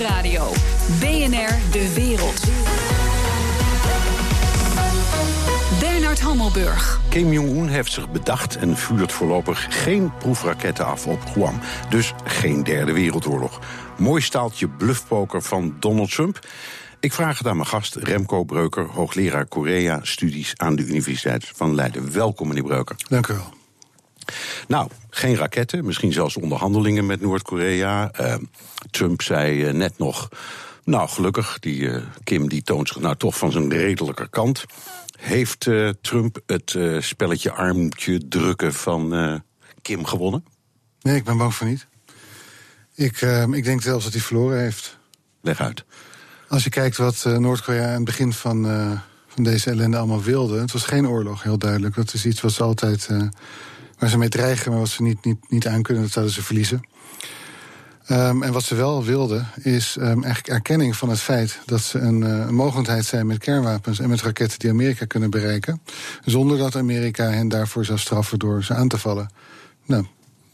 Nieuwsradio. BNR De Wereld. Bernard Hammelburg. Kim Jong-un heeft zich bedacht en vuurt voorlopig geen proefraketten af op Guam. Dus geen derde wereldoorlog. Mooi staaltje bluffpoker van Donald Trump. Ik vraag het aan mijn gast Remco Breuker, hoogleraar Korea-studies aan de Universiteit van Leiden. Welkom, meneer Breuker. Dank u wel. Nou, geen raketten, misschien zelfs onderhandelingen met Noord-Korea. Uh, Trump zei uh, net nog. Nou, gelukkig, die uh, Kim die toont zich nou toch van zijn redelijke kant. Heeft Trump het spelletje armtje drukken van Kim gewonnen? Nee, ik ben bang voor niet. Ik, ik denk zelfs dat hij verloren heeft. Leg uit. Als je kijkt wat Noord-Korea aan het begin van, van deze ellende allemaal wilde. Het was geen oorlog, heel duidelijk. Dat is iets wat ze altijd waar ze mee dreigen, maar wat ze niet, niet, niet aankunnen, dat zouden ze verliezen. Um, en wat ze wel wilden, is um, eigenlijk erkenning van het feit dat ze een, een mogelijkheid zijn met kernwapens en met raketten die Amerika kunnen bereiken. Zonder dat Amerika hen daarvoor zou straffen door ze aan te vallen. Nou,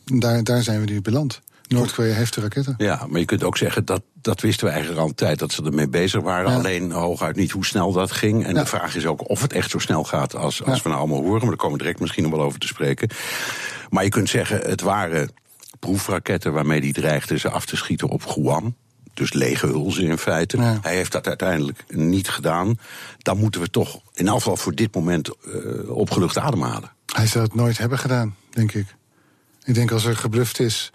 daar, daar zijn we nu beland. Noord-Korea heeft de raketten. Ja, maar je kunt ook zeggen dat dat wisten we eigenlijk al een tijd dat ze ermee bezig waren. Ja. Alleen hooguit niet hoe snel dat ging. En ja. de vraag is ook of het echt zo snel gaat als, als ja. we nou allemaal horen. Maar daar komen we direct misschien nog wel over te spreken. Maar je kunt zeggen, het waren proefraketten waarmee hij dreigde ze af te schieten op Guam. Dus lege hulzen in feite. Hij heeft dat uiteindelijk niet gedaan. Dan moeten we toch in elk geval voor dit moment uh, opgelucht ademhalen. Hij zou het nooit hebben gedaan, denk ik. Ik denk als er gebluft is.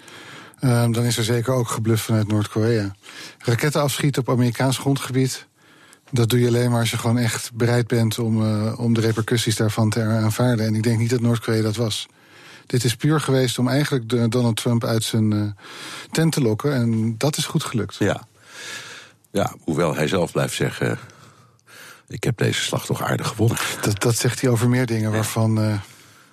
Uh, dan is er zeker ook gebluft vanuit Noord-Korea. Raketten afschieten op Amerikaans grondgebied. Dat doe je alleen maar als je gewoon echt bereid bent om, uh, om de repercussies daarvan te aanvaarden. En ik denk niet dat Noord-Korea dat was. Dit is puur geweest om eigenlijk Donald Trump uit zijn uh, tent te lokken. En dat is goed gelukt. Ja. ja, hoewel hij zelf blijft zeggen. Ik heb deze slag toch aardig gewonnen. Dat, dat zegt hij over meer dingen waarvan. Uh,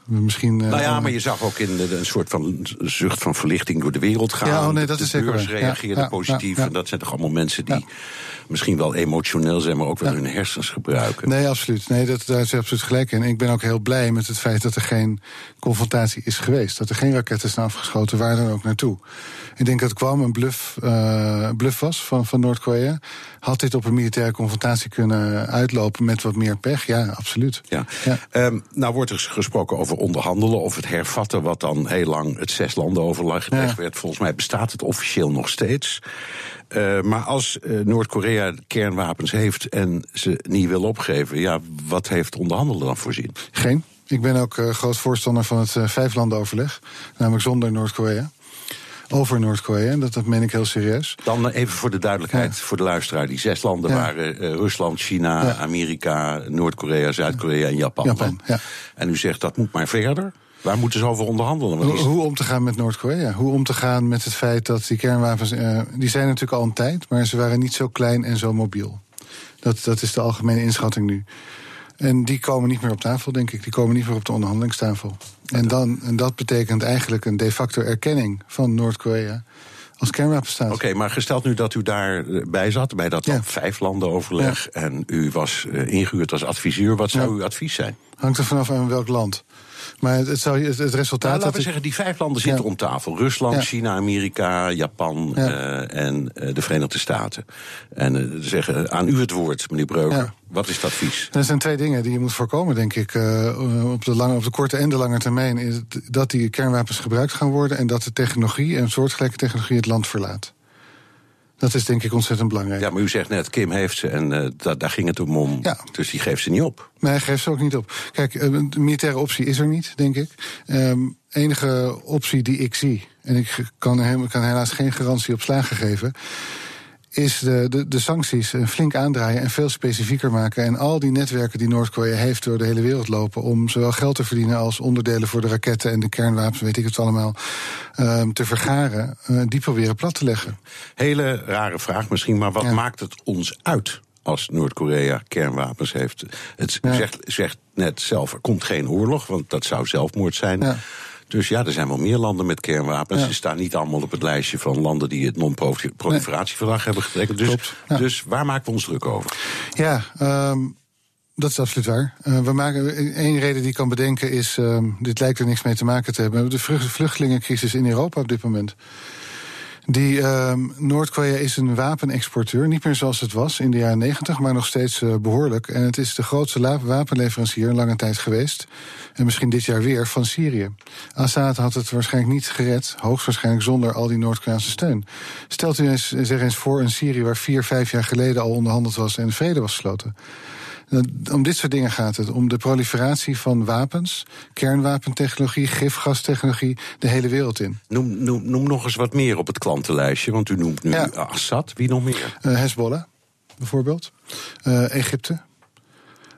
Misschien, nou ja, maar je zag ook in een soort van zucht van verlichting door de wereld gaan. Ja, oh nee, dat de is zeker. beurs reageerde ja, positief. Ja. En dat zijn toch allemaal mensen die misschien wel emotioneel zijn, maar ook wel hun hersens gebruiken. Nee, absoluut. Nee, dat, daar is absoluut gelijk in. Ik ben ook heel blij met het feit dat er geen confrontatie is geweest. Dat er geen raketten zijn afgeschoten, waar dan ook naartoe. Ik denk dat het kwam een bluff, uh, bluff was van, van Noord-Korea. Had dit op een militaire confrontatie kunnen uitlopen met wat meer pech? Ja, absoluut. Ja. ja. Um, nou wordt er gesproken over onderhandelen of het hervatten, wat dan heel lang het zes landen overleg ja. werd. Volgens mij bestaat het officieel nog steeds. Uh, maar als uh, Noord-Korea kernwapens heeft en ze niet wil opgeven, ja, wat heeft onderhandelen dan voorzien? Geen. Ik ben ook uh, groot voorstander van het vijflandenoverleg, namelijk zonder Noord-Korea over Noord-Korea. Dat, dat meen ik heel serieus. Dan even voor de duidelijkheid, ja. voor de luisteraar. Die zes landen ja. waren uh, Rusland, China, ja. Amerika, Noord-Korea, Zuid-Korea en Japan. Japan en u zegt dat moet maar verder. Waar moeten ze over onderhandelen? Hoe, hoe om te gaan met Noord-Korea? Hoe om te gaan met het feit dat die kernwapens... Uh, die zijn natuurlijk al een tijd, maar ze waren niet zo klein en zo mobiel. Dat, dat is de algemene inschatting nu. En die komen niet meer op tafel, denk ik. Die komen niet meer op de onderhandelingstafel. En, dan, en dat betekent eigenlijk een de facto erkenning van Noord-Korea als kernwapenstaat. Oké, okay, maar gesteld nu dat u daarbij zat, bij dat ja. vijf landen overleg... Ja. en u was uh, ingehuurd als adviseur, wat zou ja. uw advies zijn? Hangt er vanaf aan welk land. Maar het, zou, het, het resultaat. Nou, laten we zeggen, die vijf landen zitten om tafel: Rusland. China, Amerika, Japan ja. uh, en uh, de Verenigde Staten. En uh, zeggen aan u het woord, meneer Breuker. Wat is het advies? Er zijn twee dingen die je moet voorkomen, denk ik, op, de lange, op de korte en de lange termijn. Is dat die kernwapens gebruikt gaan worden en dat de technologie en soortgelijke technologie het land verlaat. Dat is denk ik ontzettend belangrijk. Ja, maar u zegt net, Kim heeft ze en uh, da daar ging het om. Ja. Dus die geeft ze niet op. Nee, hij geeft ze ook niet op. Kijk, een militaire optie is er niet, denk ik. Um, enige optie die ik zie, en ik kan, kan helaas geen garantie op slagen geven is de, de, de, sancties flink aandraaien en veel specifieker maken. En al die netwerken die Noord-Korea heeft door de hele wereld lopen. om zowel geld te verdienen als onderdelen voor de raketten en de kernwapens, weet ik het allemaal. Um, te vergaren, uh, die proberen plat te leggen. Hele rare vraag misschien, maar wat ja. maakt het ons uit? Als Noord-Korea kernwapens heeft. Het ja. zegt, zegt net zelf, er komt geen oorlog, want dat zou zelfmoord zijn. Ja. Dus ja, er zijn wel meer landen met kernwapens. Ja. Ze staan niet allemaal op het lijstje van landen die het non-proliferatieverdrag nee. hebben getekend. Dus, ja. dus waar maken we ons druk over? Ja, um, dat is absoluut waar. Uh, we maken, één reden die ik kan bedenken is, um, dit lijkt er niks mee te maken te hebben. De vluchtelingencrisis in Europa op dit moment. Die ehm, Noord-Korea is een wapenexporteur. Niet meer zoals het was in de jaren negentig, maar nog steeds uh, behoorlijk. En het is de grootste wapenleverancier lange tijd geweest. En misschien dit jaar weer van Syrië. Assad had het waarschijnlijk niet gered, hoogstwaarschijnlijk zonder al die Noord-Koreaanse steun. Stelt u eens, zeg eens voor een Syrië waar vier, vijf jaar geleden al onderhandeld was en vrede was gesloten. Om dit soort dingen gaat het. Om de proliferatie van wapens, kernwapentechnologie, gifgastechnologie, de hele wereld in. Noem, noem, noem nog eens wat meer op het klantenlijstje, want u noemt nu Assad. Wie nog meer? Uh, Hezbollah, bijvoorbeeld. Uh, Egypte.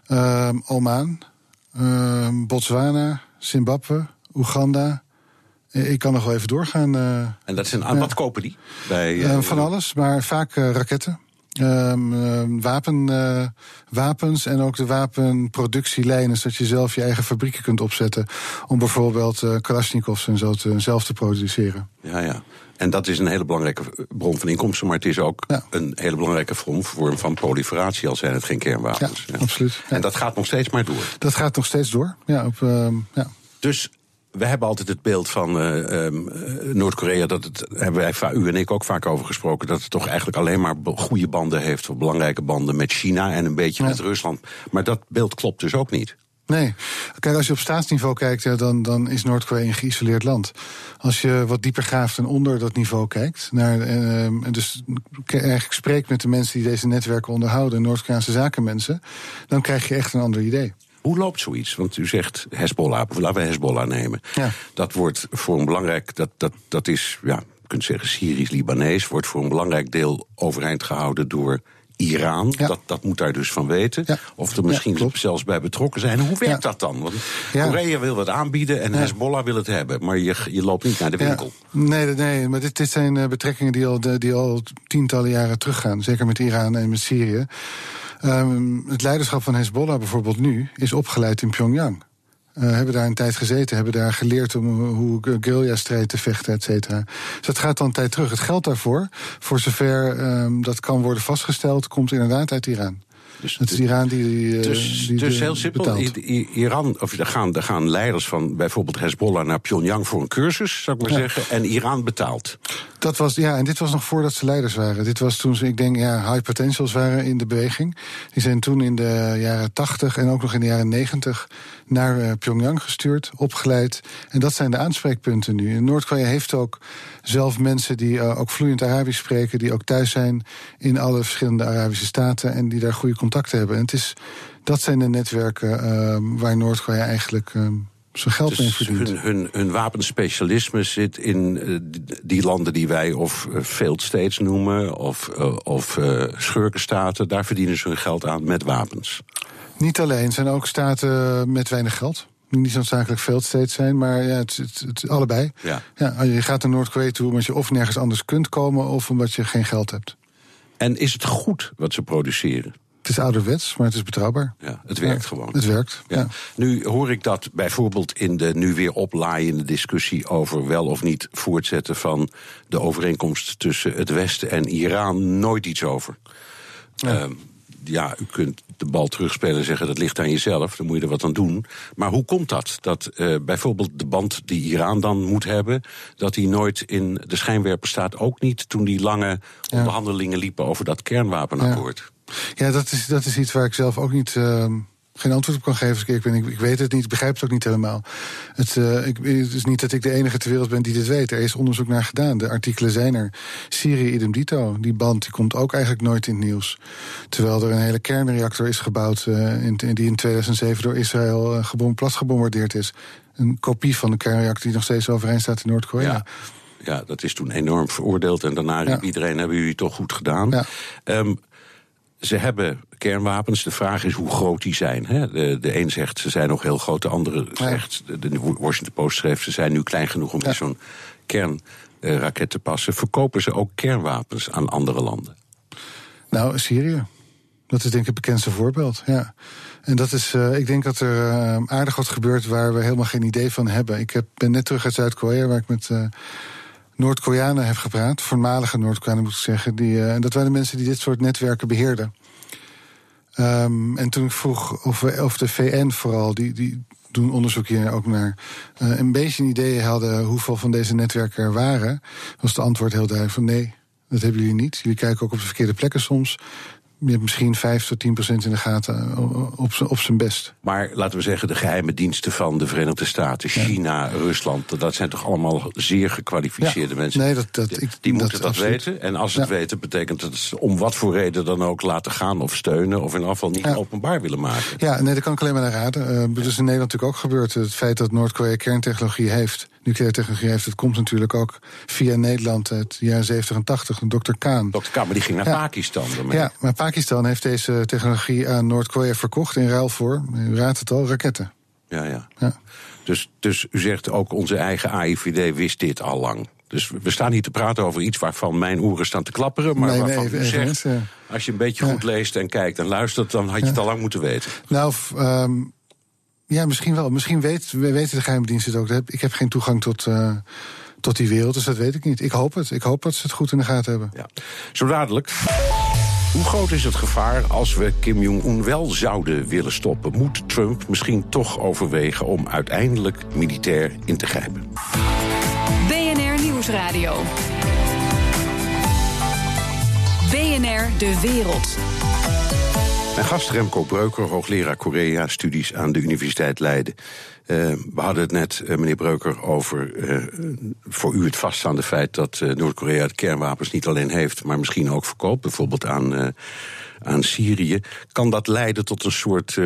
Uh, Oman. Botswana. Zimbabwe. Oeganda. Ik kan nog wel even doorgaan. en dat zijn, aan wat kopen die? Bij, van alles, maar vaak raketten. Um, wapen, uh, wapens en ook de wapenproductielijnen, zodat je zelf je eigen fabrieken kunt opzetten. Om bijvoorbeeld uh, Kalashnikovs en zo te, zelf te produceren. Ja, ja. En dat is een hele belangrijke bron van inkomsten, maar het is ook een hele belangrijke vorm van proliferatie, al zijn het geen kernwapens. Ja, absoluut. En dat gaat nog steeds maar door. Dat gaat nog steeds door. Ja, op, uh, ja. Dus we hebben altijd het beeld van uh, uh, Noord-Korea, dat het, hebben wij, u en ik ook vaak over gesproken, dat het toch eigenlijk alleen maar goede banden heeft, of belangrijke banden met China en een beetje met Rusland. Maar dat beeld klopt dus ook niet. Nee. Kijk, als je op staatsniveau kijkt, dan, dan is Noord-Korea een geïsoleerd land. Als je wat dieper graaft en onder dat niveau kijkt, naar, uh, dus eigenlijk spreekt met de mensen die deze netwerken onderhouden, Noord-Koreaanse zakenmensen, dan krijg je echt een ander idee. Hoe loopt zoiets? Want u zegt Hezbollah, laten we Hezbollah nemen. Ja. Dat wordt voor een belangrijk, dat, dat, dat is, ja, je kunt zeggen Syrisch-Libanees, wordt voor een belangrijk deel overeind gehouden door Iran. Dat, dat moet daar dus van weten. Of er misschien zelfs bij betrokken zijn. Hoe werkt dat dan? Want Korea wil wat aanbieden en Hezbollah wil het hebben. Maar je, je loopt niet naar de winkel. Nee, nee, maar dit, dit zijn eh, betrekkingen die al, die al tientallen jaren teruggaan. Zeker met Iran en met Syrië. Um, het leiderschap van Hezbollah bijvoorbeeld nu is opgeleid in Pyongyang. Uh, hebben daar een tijd gezeten, hebben daar geleerd om hoe guerrilla-strijd te vechten, et cetera. Dus dat gaat dan een tijd terug. Het geld daarvoor, voor zover um, dat kan worden vastgesteld, komt inderdaad uit Iran. Dus het is Iran die. die dus, die dus heel simpel. Iran, of er gaan, er gaan leiders van bijvoorbeeld Hezbollah naar Pyongyang voor een cursus, zou ik maar zeggen. En Iran betaalt. Dat was, ja, en dit was nog voordat ze leiders waren. Dit was toen ze, ik denk, ja, high potentials waren in de beweging. Die zijn toen in de jaren 80 en ook nog in de jaren 90 naar uh, Pyongyang gestuurd, opgeleid. En dat zijn de aanspreekpunten nu. Noord-Korea heeft ook zelf mensen die uh, ook vloeiend Arabisch spreken, die ook thuis zijn in alle verschillende Arabische staten en die daar goede contacten hebben. En het is, dat zijn de netwerken uh, waar Noord-Korea eigenlijk zijn geld dus mee. Hun, hun, hun wapenspecialisme zit in uh, die landen die wij of uh, failed states noemen, of, uh, of schurkenstaten. Daar verdienen ze hun geld aan met wapens. Niet alleen, zijn ook staten met weinig geld niet noodzakelijk failed states zijn, maar ja, het, het, het allebei. Ja. Ja, je gaat naar Noord-Korea toe omdat je of nergens anders kunt komen... of omdat je geen geld hebt. En is het goed wat ze produceren? Het is ouderwets, maar het is betrouwbaar. Ja, het werkt gewoon. Het werkt. Ja. Nu hoor ik dat bijvoorbeeld in de nu weer oplaaiende discussie over wel of niet voortzetten van de overeenkomst tussen het Westen en Iran nooit iets over. Ja. Uh, ja, u kunt de bal terugspelen en zeggen dat ligt aan jezelf, dan moet je er wat aan doen. Maar hoe komt dat? Dat uh, bijvoorbeeld de band die Iran dan moet hebben, dat die nooit in de schijnwerper staat, ook niet toen die lange onderhandelingen liepen over dat kernwapenakkoord. Ja, dat, is, dat is iets waar ik zelf ook niet. Uh geen antwoord op kan geven. Ik, ben, ik, ik weet het niet, ik begrijp het ook niet helemaal. Het, uh, ik, het is niet dat ik de enige ter wereld ben die dit weet. Er is onderzoek naar gedaan. De artikelen zijn er. Syrië idem dito. Die band die komt ook eigenlijk nooit in het nieuws. Terwijl er een hele kernreactor is gebouwd... Uh, in, die in 2007 door Israël uh, gebom, platgebombardeerd is. Een kopie van de kernreactor die nog steeds overeind staat in Noord-Korea. Ja. ja. dat is toen enorm veroordeeld. En daarna riep iedereen, hebben jullie toch goed gedaan. Ja. Um, ze hebben kernwapens. De vraag is hoe groot die zijn. Hè? De, de een zegt ze zijn nog heel groot, de andere zegt, de Washington Post schreef ze zijn nu klein genoeg om ja. zo'n kernraket te passen. Verkopen ze ook kernwapens aan andere landen? Nou, Syrië. Dat is denk ik het bekendste voorbeeld. Ja. En dat is, uh, ik denk dat er uh, aardig wat gebeurt waar we helemaal geen idee van hebben. Ik heb, ben net terug uit Zuid-Korea, waar ik met. Noord-Koreanen heb gepraat, voormalige Noord-Koreanen moet ik zeggen. Die, uh, en dat waren de mensen die dit soort netwerken beheerden. Um, en toen ik vroeg of, we, of de VN vooral, die, die doen onderzoek hier ook naar uh, een beetje een idee hadden hoeveel van deze netwerken er waren, was de antwoord heel duidelijk van nee, dat hebben jullie niet. Jullie kijken ook op de verkeerde plekken soms misschien 5 tot 10 procent in de gaten eh, op, op zijn best. Maar laten we zeggen, de geheime diensten van de Verenigde Staten, China, Rusland, dat zijn toch allemaal zeer gekwalificeerde mensen. Nee, dat, dat, die, die moeten dat weten. En als ze het weten, betekent dat ze om wat voor reden dan ook laten gaan of steunen, of in afval niet openbaar willen maken. Ja, nee, dat kan ik alleen maar naar raden. Uh, dat is in Nederland natuurlijk ook gebeurd. Het feit dat Noord-Korea kerntechnologie heeft nucleaire technologie heeft. Het komt natuurlijk ook via Nederland uit de jaren 70 en 80. Dr. Kaan. Dr. Kaan, maar die ging naar Pakistan. Daarmee. Ja, maar Pakistan heeft deze technologie aan Noord-Korea verkocht in ruil voor, u raadt het al, raketten. Ja, ja. ja. Dus, dus u zegt ook onze eigen AIVD wist dit al lang. Dus we staan hier te praten over iets waarvan mijn oren staan te klapperen. Maar nee, waarvan nee, u zegt, als je een beetje goed leest en kijkt en luistert... dan had je het al lang moeten weten. Nou, um, ja, misschien wel. Misschien weet, weten de geheime diensten het ook. Ik heb geen toegang tot, uh, tot die wereld, dus dat weet ik niet. Ik hoop het. Ik hoop dat ze het goed in de gaten hebben. Ja. Zo dadelijk. Hoe groot is het gevaar als we Kim Jong-un wel zouden willen stoppen? Moet Trump misschien toch overwegen om uiteindelijk militair in te grijpen? BNR Nieuwsradio. BNR De Wereld. Mijn gast Remco Breuker, hoogleraar Korea-studies aan de Universiteit Leiden. Uh, we hadden het net, uh, meneer Breuker, over uh, voor u het vaststaande feit dat Noord-Korea kernwapens niet alleen heeft, maar misschien ook verkoopt, bijvoorbeeld aan, aan Syrië. Kan dat leiden tot een soort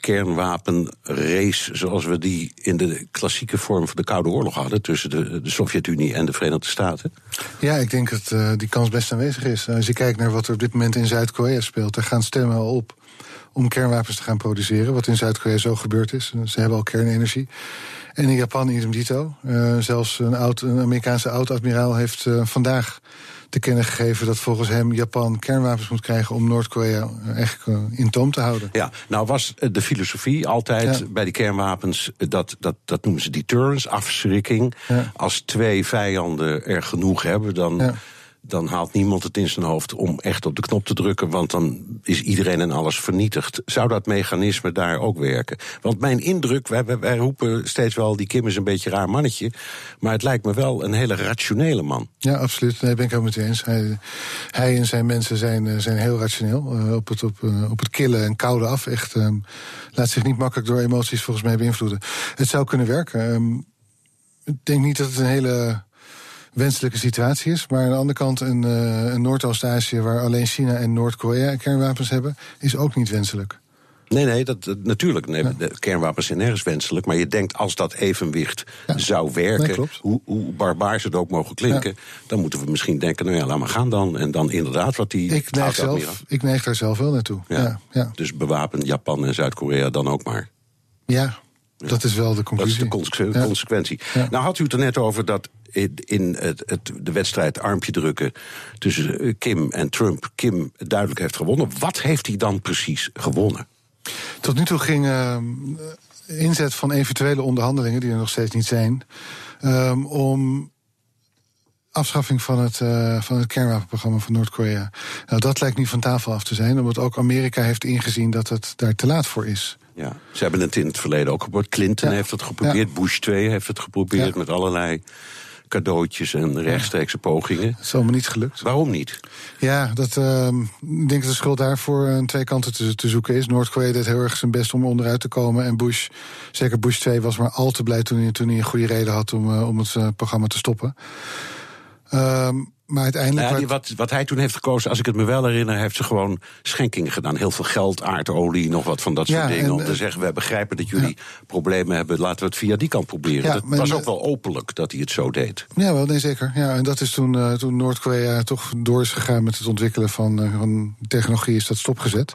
kernwapenrace zoals we die in de klassieke vorm van de Koude Oorlog hadden tussen de, de Sovjet-Unie en de Verenigde Staten? Ja, ik denk dat die kans best aanwezig is. Als je kijkt naar wat er op dit moment in Zuid-Korea speelt, daar gaan stemmen op om kernwapens te gaan produceren. Wat in Zuid-Korea zo gebeurd is. Ze hebben al kernenergie. En in Japan idem dito. Uh, zelfs een, oud, een Amerikaanse oud-admiraal heeft uh, vandaag te kennen gegeven dat volgens hem Japan kernwapens moet krijgen om Noord-Korea echt in toom te houden. Ja, nou was de filosofie altijd bij die kernwapens, dat, dat, dat noemen ze deterrence, afschrikking. Ja. Als twee vijanden er genoeg hebben, dan. Ja dan haalt niemand het in zijn hoofd om echt op de knop te drukken, want dan is iedereen en alles vernietigd. Zou dat mechanisme daar ook werken? Want mijn indruk, wij, wij, roepen steeds wel, die Kim is een beetje raar mannetje, maar het lijkt me wel een hele rationele man. Ja, absoluut. Nee, ben ik ook met u eens. Hij, hij en zijn mensen zijn, eh, zijn heel rationeel. Uh, op, het, op, uh, op het killen en koude af. Echt, uh, laat zich niet makkelijk door emoties volgens mij beïnvloeden. Het zou kunnen werken. Um, ik denk niet dat het een hele wenselijke situatie is. Maar aan de andere kant, een, uh, een Noordoost-Azië waar alleen China en Noord-Korea kernwapens hebben, is ook niet wenselijk. Nee, nee, dat, natuurlijk. Nee, De kernwapens zijn nergens wenselijk. Maar je denkt, als dat evenwicht zou werken, hoe, hoe barbaars het ook mogen klinken, dan moeten we misschien denken, nou ja, laat maar gaan dan. En dan inderdaad wat die. Ik neig, zelf, ik neig daar zelf wel naartoe. Ja. Ja, Dus bewapen Japan en Zuid-Korea dan ook maar. Ja, dat is wel de conclusie. Dat is de consequentie. Nou had u het er net over dat in het, het, de wedstrijd armpje drukken tussen eh, Kim en Trump. Kim duidelijk heeft gewonnen. Wat heeft hij dan precies gewonnen? Tot nu toe ging uh, inzet van eventuele onderhandelingen, die er nog steeds niet zijn, um, om afschaffing van het, uh, van het kernwapenprogramma van Noord-Korea. Nou, dat lijkt niet van tafel af te zijn, omdat ook Amerika heeft ingezien dat het daar te laat voor is. Ja, ze hebben het in het verleden ook geprobeerd. Clinton heeft het geprobeerd, Bush 2 heeft het geprobeerd met allerlei cadeautjes en rechtstreekse pogingen. Dat is allemaal niet gelukt. Waarom niet? Ja, dat, uh, ik denk dat de schuld daarvoor aan twee kanten te, te zoeken is. Noord-Korea deed heel erg zijn best om onderuit te komen. En Bush, zeker Bush 2, was maar al te blij toen hij, toen hij een goede reden had om, uh, om het uh, programma te stoppen. Um, maar uiteindelijk. Ja, wat, wat hij toen heeft gekozen, als ik het me wel herinner, heeft ze gewoon schenkingen gedaan. Heel veel geld, aardolie, nog wat van dat soort dingen. om te eh, zeggen: we begrijpen dat jullie problemen hebben, laten we het via die kant proberen. Ja, dat was ook wel openlijk dat hij het zo deed. Ja, wel, nee, zeker. Ja, en dat is toen, uh, toen Noord-Korea toch door is gegaan met het ontwikkelen van, uh, van technologie, is dat stopgezet.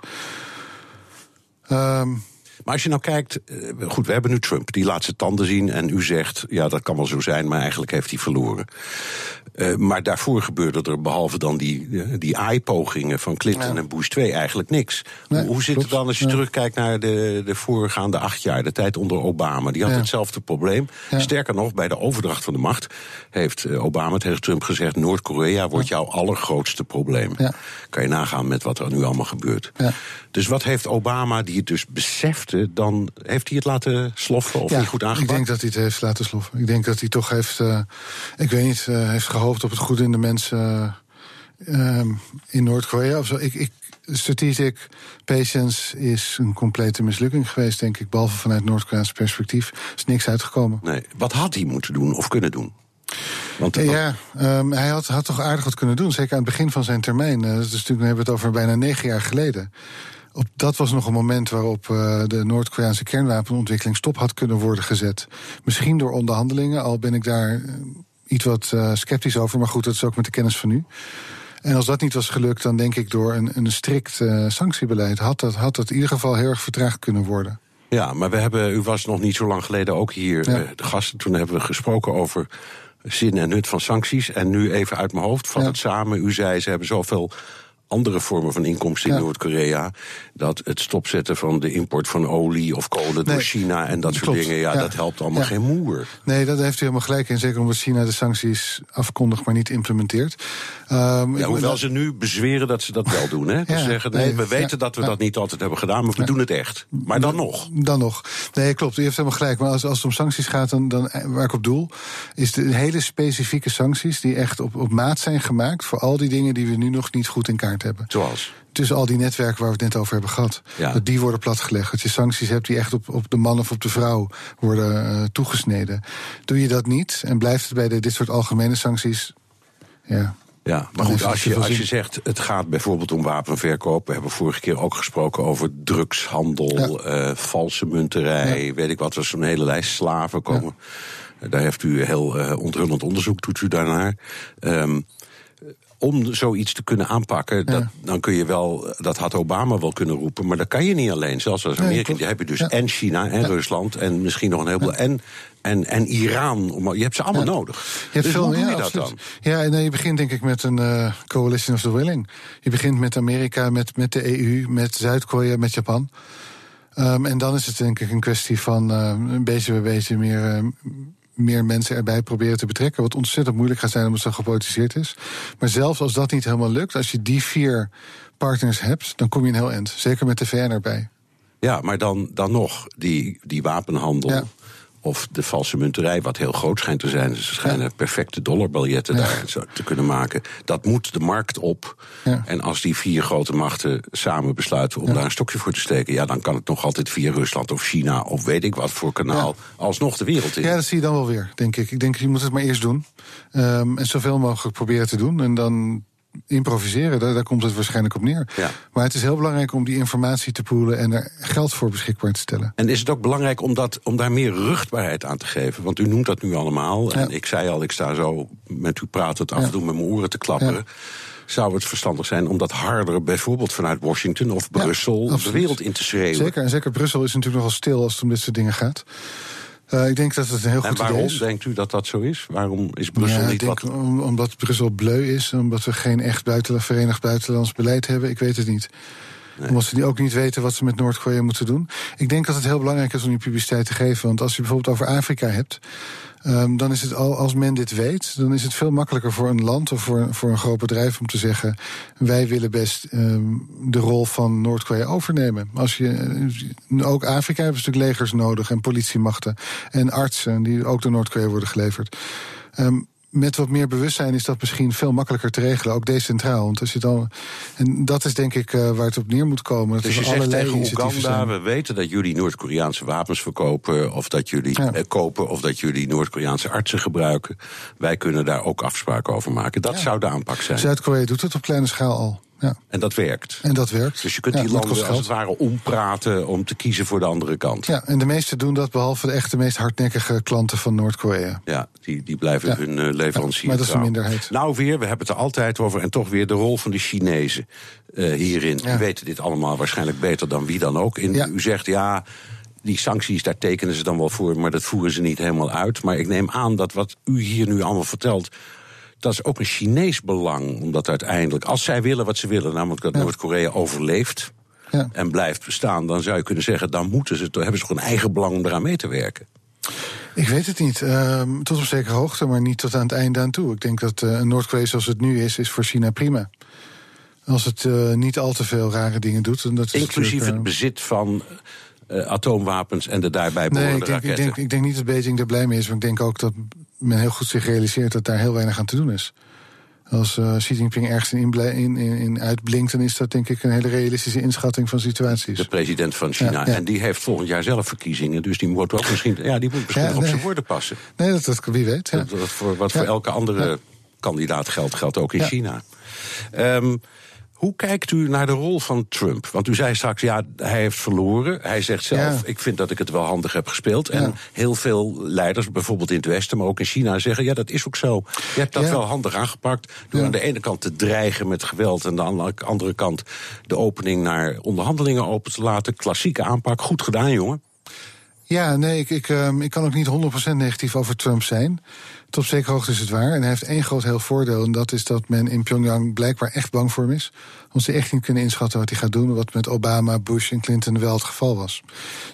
Um, maar als je nou kijkt, eh, goed, we hebben nu Trump, die laat zijn tanden zien en u zegt, ja, dat kan wel zo zijn, maar eigenlijk heeft hij verloren. Uh, maar daarvoor gebeurde er, behalve dan die, eh, die AI-pogingen van Clinton en Bush 2, eigenlijk niks. hoe, hoe zit het dan als je terugkijkt naar de, de voorgaande acht jaar, de tijd onder Obama? Die had hetzelfde probleem. Sterker nog, bij de overdracht van de macht heeft Obama tegen Trump gezegd: Noord-Korea wordt jouw allergrootste probleem. Kan je nagaan met wat er nu allemaal gebeurt. Dus wat heeft Obama, die het dus beseft heeft, eh, dan heeft hij het laten sloffen of ja, niet goed aangepakt? Ik denk dat hij het heeft laten sloffen. Ik denk dat hij toch heeft, uh, ik weet niet, uh, heeft gehoopt op het goede in de mensen uh, in Noord-Korea of zo. Ik, ik, strategic patience is een complete mislukking geweest, denk ik. Behalve vanuit Noord-Koreaans perspectief is niks uitgekomen. Nee. Wat had hij moeten doen of kunnen doen? Want, ja, um, hij had, had toch aardig wat kunnen doen. Zeker aan het begin van zijn termijn. Uh, dat is natuurlijk, we hebben het over bijna negen jaar geleden. Op, dat was nog een moment waarop uh, de Noord-Koreaanse kernwapenontwikkeling stop had kunnen worden gezet. Misschien door onderhandelingen, al ben ik daar uh, iets wat uh, sceptisch over. Maar goed, dat is ook met de kennis van nu. En als dat niet was gelukt, dan denk ik door een, een strikt sanctiebeleid had dat, had dat in ieder geval heel erg vertraagd kunnen worden. Ja, maar we hebben, u was nog niet zo lang geleden ook hier ja. de gasten. Toen hebben we gesproken over zin en nut van sancties. En nu even uit mijn hoofd, vat ja. het samen. U zei, ze hebben zoveel andere vormen van inkomsten in ja. Noord-Korea. Dat het stopzetten van de import van olie of kolen nee, door China en dat soort dingen, ja, ja, dat helpt allemaal ja. geen moer. Nee, dat heeft u helemaal gelijk in. Zeker omdat China de sancties afkondigt, maar niet implementeert. Um, ja, hoewel dat... ze nu bezweren dat ze dat wel doen. Hè? Ze zeggen, nee, we weten dat we dat niet altijd hebben gedaan, maar we doen het echt. Maar dan nog. Dan nog. Nee, klopt. U heeft helemaal gelijk. Maar als, als het om sancties gaat, dan, dan waar ik op doel, is de hele specifieke sancties die echt op, op maat zijn gemaakt voor al die dingen die we nu nog niet goed in kaart hebben. Zoals? tussen al die netwerken waar we het net over hebben gehad. Ja. Dat die worden platgelegd. Dat je sancties hebt die echt op, op de man of op de vrouw worden uh, toegesneden. Doe je dat niet en blijft het bij de, dit soort algemene sancties. Ja. Ja, maar goed, als je, als je zegt het gaat bijvoorbeeld om wapenverkoop. We hebben vorige keer ook gesproken over drugshandel, ja. uh, valse munterij, ja. weet ik wat. Er is zo'n hele lijst slaven komen. Ja. Daar heeft u heel uh, onthullend onderzoek, doet u daarnaar. Um, om zoiets te kunnen aanpakken, dat, ja. dan kun je wel, dat had Obama wel kunnen roepen, maar dat kan je niet alleen. Zelfs als Amerika, nee, heb je dus ja. en China en ja. Rusland en misschien nog een heleboel. En, en, en Iran, je hebt ze allemaal nodig. Je hebt dus veel, hoe doe je ja, dat dan? Ja, en je begint denk ik met een uh, coalition of the willing. Je begint met Amerika, met, met de EU, met Zuid-Korea, met Japan. Um, en dan is het denk ik een kwestie van uh, een beetje bij beetje meer. Uh, meer mensen erbij proberen te betrekken. Wat ontzettend moeilijk gaat zijn omdat het zo gepolitiseerd is. Maar zelfs als dat niet helemaal lukt, als je die vier partners hebt, dan kom je een heel eind. Zeker met de VN erbij. Ja, maar dan, dan nog, die, die wapenhandel. Ja. Of de valse munterij, wat heel groot schijnt te zijn. Ze schijnen perfecte dollarbiljetten ja. daar zo te kunnen maken. Dat moet de markt op. Ja. En als die vier grote machten samen besluiten om daar een stokje voor te steken, ja, dan kan het nog altijd via Rusland of China of weet ik wat voor kanaal alsnog de wereld in. Ja, dat zie je dan wel weer, denk ik. Ik denk, je moet het maar eerst doen. Um, en zoveel mogelijk proberen te doen. En dan improviseren, daar, daar, komt het waarschijnlijk op neer. Ja. Maar het is heel belangrijk om die informatie te poelen en er geld voor beschikbaar te stellen. En is het ook belangrijk om, dat, om daar meer ruchtbaarheid aan te geven? Want u noemt dat nu allemaal. En Ja. ik zei al, ik sta zo met u praten af en Ja. toe met mijn oren te klapperen. Ja. Zou het verstandig zijn om dat harder, bijvoorbeeld vanuit Washington of Ja, Brussel, de absoluut. wereld in te schreeuwen? Zeker, en zeker Brussel is natuurlijk nogal stil als het om dit soort dingen gaat. Uh, ik denk dat het een heel En goed idee is. denkt u dat dat zo is? Waarom is Brussel ja, niet denk wat... om, omdat Brussel bleu is, omdat we geen echt buitenland, verenigd buitenlands beleid hebben. Ik weet het niet. Nee. Omdat ze die ook niet weten wat ze met Noord-Korea moeten doen. Ik denk dat het heel belangrijk is om die publiciteit te geven. Want als je bijvoorbeeld over Afrika hebt. Um, dan is het al, als men dit weet, dan is het veel makkelijker voor een land of voor, voor een groot bedrijf om te zeggen: wij willen best um, de rol van Noord-Korea overnemen. Als je, uh, ook Afrika hebben natuurlijk legers nodig en politiemachten en artsen die ook door Noord-Korea worden geleverd. Um, met wat meer bewustzijn is dat misschien veel makkelijker te regelen, ook decentraal. Want als je dan, en dat is denk ik uh, waar het op neer moet komen. Dat Dus je zegt tegen Oeganda, we weten dat jullie Noord-Koreaanse wapens verkopen... of dat jullie Ja. eh, kopen, of dat jullie Noord-Koreaanse artsen gebruiken. Wij kunnen daar ook afspraken over maken. Dat Ja. zou de aanpak zijn. Zuid-Korea doet het op kleine schaal al. Ja. En dat werkt. En dat werkt. Dus je kunt Ja, die landen als het ware ompraten om te kiezen voor de andere kant. Ja, en de meesten doen dat behalve de echte meest hardnekkige klanten van Noord-Korea. Ja, die, die blijven Ja. hun uh, leverancier maar dat is een minderheid. Nou weer, we hebben het er altijd over. En toch weer de rol van de Chinezen uh, hierin. Die weten dit allemaal waarschijnlijk beter dan wie dan ook. En. U zegt ja, die sancties, daar tekenen ze dan wel voor... maar dat voeren ze niet helemaal uit. Maar ik neem aan dat wat u hier nu allemaal vertelt... dat is ook een Chinees belang. Omdat uiteindelijk, als zij willen wat ze willen... namelijk dat Ja. Noord-Korea overleeft Ja. en blijft bestaan... dan zou je kunnen zeggen, dan moeten ze, hebben ze toch een eigen belang om eraan mee te werken. Ik weet het niet. Um, tot op zekere hoogte, maar niet tot aan het einde aan toe. Ik denk dat uh, Noord-Korea zoals het nu is, is voor China prima. Als het uh, niet al te veel rare dingen doet. En dat is Inclusief het bezit van atoomwapens en de daarbij behorende nee, ik denk, raketten. Ik denk, ik denk niet dat Beijing er blij mee is, maar ik denk ook dat men heel goed zich realiseert dat daar heel weinig aan te doen is. Als uh, Xi Jinping ergens in, in, in, uitblinkt, dan is dat denk ik een hele realistische inschatting van situaties. De president van China. Ja, ja. En die heeft volgend jaar zelf verkiezingen. Dus die moet ook misschien, ja, die moet misschien ja, op zijn woorden passen. Nee, dat, dat wie weet. Dat, dat voor, wat voor elke andere kandidaat geldt, geldt ook in China. Um, hoe kijkt u naar de rol van Trump? Want u zei straks, ja, hij heeft verloren. Hij zegt zelf, ja. ik vind dat ik het wel handig heb gespeeld. En ja. heel veel leiders, bijvoorbeeld in het Westen, maar ook in China, zeggen: ja, dat is ook zo. Je hebt dat ja. wel handig aangepakt. Door aan de ene kant te dreigen met geweld. En aan de andere kant de opening naar onderhandelingen open te laten. Klassieke aanpak. Goed gedaan, jongen. Ja, nee, ik, ik, um, ik kan ook niet 100% negatief over Trump zijn. Tot zekere hoogte is het waar. En hij heeft één groot heel voordeel. En dat is dat men in Pyongyang blijkbaar echt bang voor hem is. Omdat ze echt niet kunnen inschatten wat hij gaat doen. Wat met Obama, Bush en Clinton wel het geval was.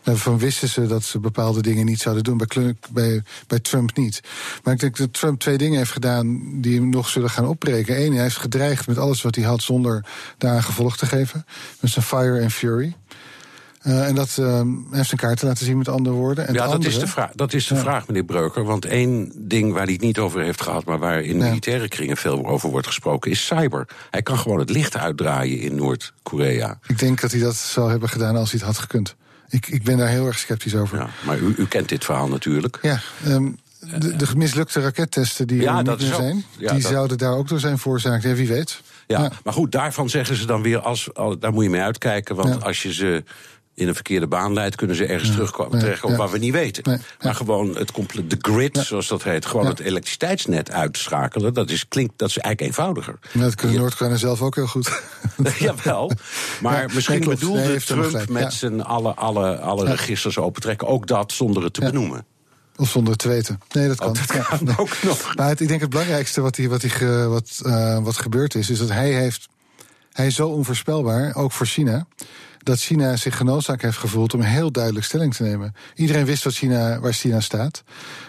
Daarvan wisten ze dat ze bepaalde dingen niet zouden doen. Bij, bij, bij Trump niet. Maar ik denk dat Trump twee dingen heeft gedaan die hem nog zullen gaan opbreken. Eén, hij heeft gedreigd met alles wat hij had zonder daaraan gevolg te geven. Met zijn fire and fury. Uh, en dat uh, heeft zijn kaarten laten zien met andere woorden. En ja, dat, andere, is de vraag, dat is de Ja. vraag, meneer Breuker. Want één ding waar hij het niet over heeft gehad, maar waar in Ja. militaire kringen veel over wordt gesproken, is cyber. Hij kan gewoon het licht uitdraaien in Noord-Korea. Ik denk dat hij dat zou hebben gedaan als hij het had gekund. Ik, ik ben daar heel erg sceptisch over. Ja, maar u, u kent dit verhaal natuurlijk. Ja, ehm, de, de mislukte rakettesten die Ja, er niet meer zijn, die dat- zouden daar ook door zijn veroorzaakt. Ja, wie weet. Ja, Ja. maar goed, daarvan zeggen ze dan weer, als, al- daar moet je mee uitkijken. Want Ja. als je ze in een verkeerde baan leidt, kunnen ze ergens terugkomen, Nee, terechtkomen ja. waar we niet weten. Nee, Maar gewoon het de grid, zoals dat heet, gewoon het elektriciteitsnet uitschakelen, dat is, klinkt, dat is eigenlijk eenvoudiger. Maar dat kunnen Noord-Korea zelf ook heel goed. Jawel, maar misschien nee, bedoelde Trump met zijn alle, alle, alle registers opentrekken ook dat zonder het te benoemen. Of zonder het te weten. Nee, dat kan. Oh, dat kan ook nog. Maar het, ik denk het belangrijkste wat, hij, wat, wat, eh, wat gebeurd is, is dat hij heeft. Hij is zo onvoorspelbaar, ook voor China. Dat China zich genoodzaakt heeft gevoeld om heel duidelijk stelling te nemen. Iedereen wist wat China, waar China staat.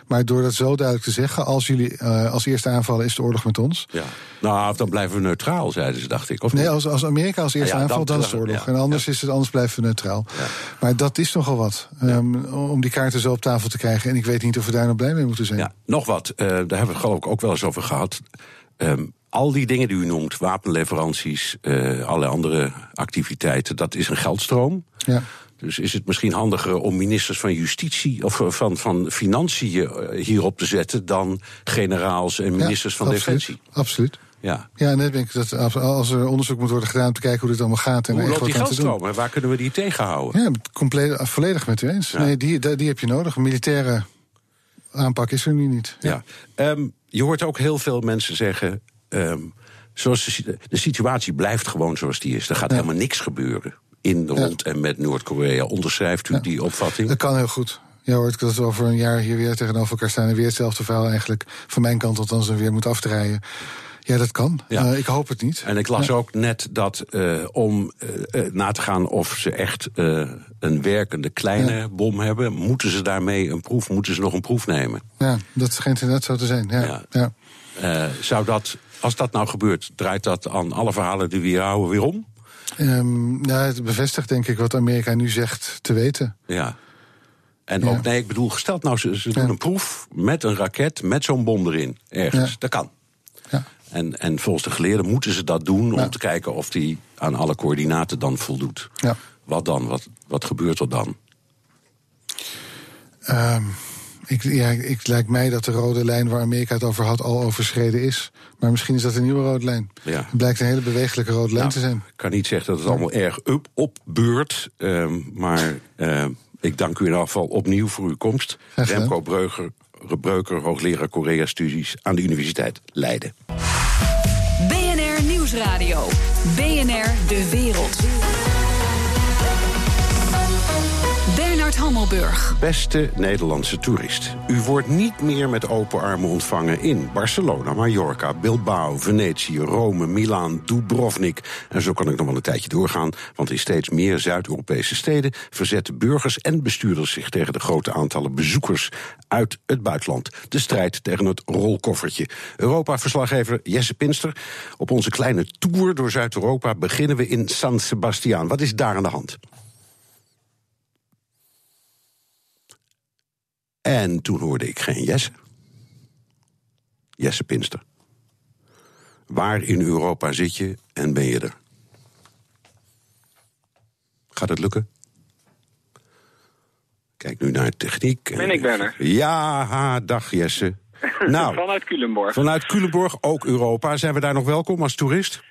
Maar door dat zo duidelijk te zeggen, als jullie eh, als eerste aanvallen, is de oorlog met ons. Ja. Nou, dan blijven we neutraal, zeiden ze, dacht ik. Of Nee, als, als Amerika als eerste Ja, ja, aanvalt, dan- dan is het oorlog. ja, en anders is het, anders blijven we neutraal. Maar dat is nogal wat. ehm, om die kaarten zo op tafel te krijgen. En ik weet niet of we daar nou blij mee moeten zijn. Ja, nog wat. eh, daar hebben we het geloof ik ook wel eens over gehad. Ehm, al die dingen die u noemt, wapenleveranties, eh allerlei andere activiteiten, dat is een geldstroom. Ja. Dus is het misschien handiger om ministers van justitie of eh, van, van financiën eh, hierop te zetten dan generaals en ministers Ja, van absoluut, defensie? Absoluut. Ja. Ja, net ben ik dat als- er onderzoek moet worden gedaan om te kijken hoe dit allemaal gaat en Hoe loopt die geldstroom en waar kunnen we die tegenhouden? Ja, compleet, volledig met u eens. Ja. Nee, die, die, heb je nodig. Een militaire aanpak is er nu niet. Ja. Ehm, je hoort ook heel veel mensen zeggen. Ehm, zoals de, si- de situatie blijft gewoon zoals die is. Er gaat Ja. helemaal niks gebeuren in, rond en met Noord-Korea. Onderschrijft u die opvatting? Dat kan heel goed. Ja hoor, dat we over een jaar hier weer tegenover elkaar staan... en weer hetzelfde verhaal eigenlijk van mijn kant althans... en weer moet afdraaien. Ja, dat kan. Ja. Eh, ik hoop het niet. En ik las Ja. ook net dat eh, om eh, na te gaan of ze echt een werkende kleine bom hebben, moeten ze daarmee een proef, moeten ze nog een proef nemen. Ja, dat schijnt inderdaad zo te zijn. Ja. Ja. Ja. Zou dat, als dat nou gebeurt, draait dat aan alle verhalen die we hier houden weer om? Ehm, nou, het bevestigt denk ik wat Amerika nu zegt te weten. Ja. En Ja. ook, nee, ik bedoel, gesteld nou, ze, ze doen Ja. een proef met een raket, met zo'n bom erin, ergens. Ja. Dat kan. Ja. En, en volgens de geleerden moeten ze dat doen om te kijken of die aan alle coördinaten dan voldoet. Ja. Wat dan? Wat, wat gebeurt er dan? Ehm, ik, ja, ik lijkt mij dat de rode lijn waar Amerika het over had al overschreden is. Maar misschien is dat een nieuwe rode lijn. Ja. Het blijkt een hele bewegelijke rode lijn Nou, te zijn. Ik kan niet zeggen dat het allemaal erg up, opbeurt. ehm, maar ehm, ik dank u in elk geval opnieuw voor uw komst. Remco Breuker, Breuker, hoogleraar Korea-studies aan de Universiteit Leiden. BNR Nieuwsradio. BNR De Wereld. Beste Nederlandse toerist, u wordt niet meer met open armen ontvangen in Barcelona, Mallorca, Bilbao, Venetië, Rome, Milaan, Dubrovnik. En zo kan ik nog wel een tijdje doorgaan, want in steeds meer Zuid-Europese steden verzetten burgers en bestuurders zich tegen de grote aantallen bezoekers uit het buitenland. De strijd tegen het rolkoffertje. Europa-verslaggever Jesse Pinster. Op onze kleine tour door Zuid-Europa beginnen we in San Sebastian. Wat is daar aan de hand? En toen hoorde ik geen Jesse. Jesse Pinster. Waar in Europa zit je en ben je er? Gaat het lukken? Kijk nu naar techniek. Ben ik Werner? Ja, ha, dag Jesse. Nou, vanuit Culemborg. Vanuit Culemborg, ook Europa. Zijn we daar nog welkom als toerist?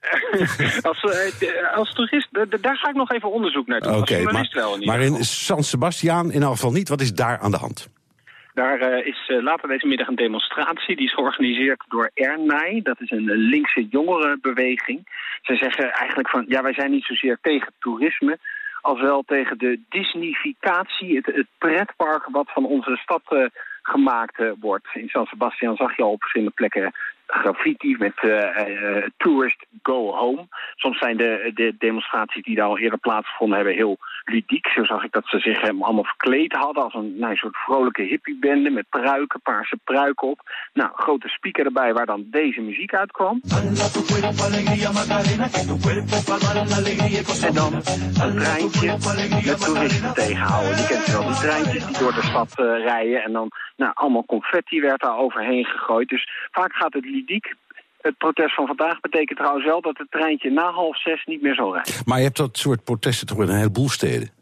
als, uh, als toerist, daar ga ik nog even onderzoek naar doen. Oké, maar, wel in maar in San Sebastian in elk geval niet. Wat is daar aan de hand? Daar uh, is uh, later deze middag een demonstratie. Die is georganiseerd door Ernai. Dat is een linkse jongerenbeweging. Ze zeggen eigenlijk van, ja, wij zijn niet zozeer tegen toerisme als wel tegen de Disneyficatie, het, het pretpark wat van onze stad uh, gemaakt wordt. In San Sebastian zag je al op verschillende plekken graffiti met uh, Tourist Go Home. Soms zijn de, de demonstraties die daar al eerder plaatsgevonden hebben heel ludiek. Zo zag ik dat ze zich allemaal verkleed hadden als een, nou, een soort vrolijke hippiebende met pruiken, paarse pruiken op. Nou, grote speaker erbij waar dan deze muziek uitkwam. En dan een treintje met toeristen tegenhouden. Die kent je wel, die treintjes die door de stad uh, rijden en dan nou, allemaal confetti werd daar overheen gegooid. Dus vaak gaat het het protest van vandaag betekent trouwens wel dat het treintje na half zes niet meer zal rijden. Maar je hebt dat soort protesten toch in een heleboel steden?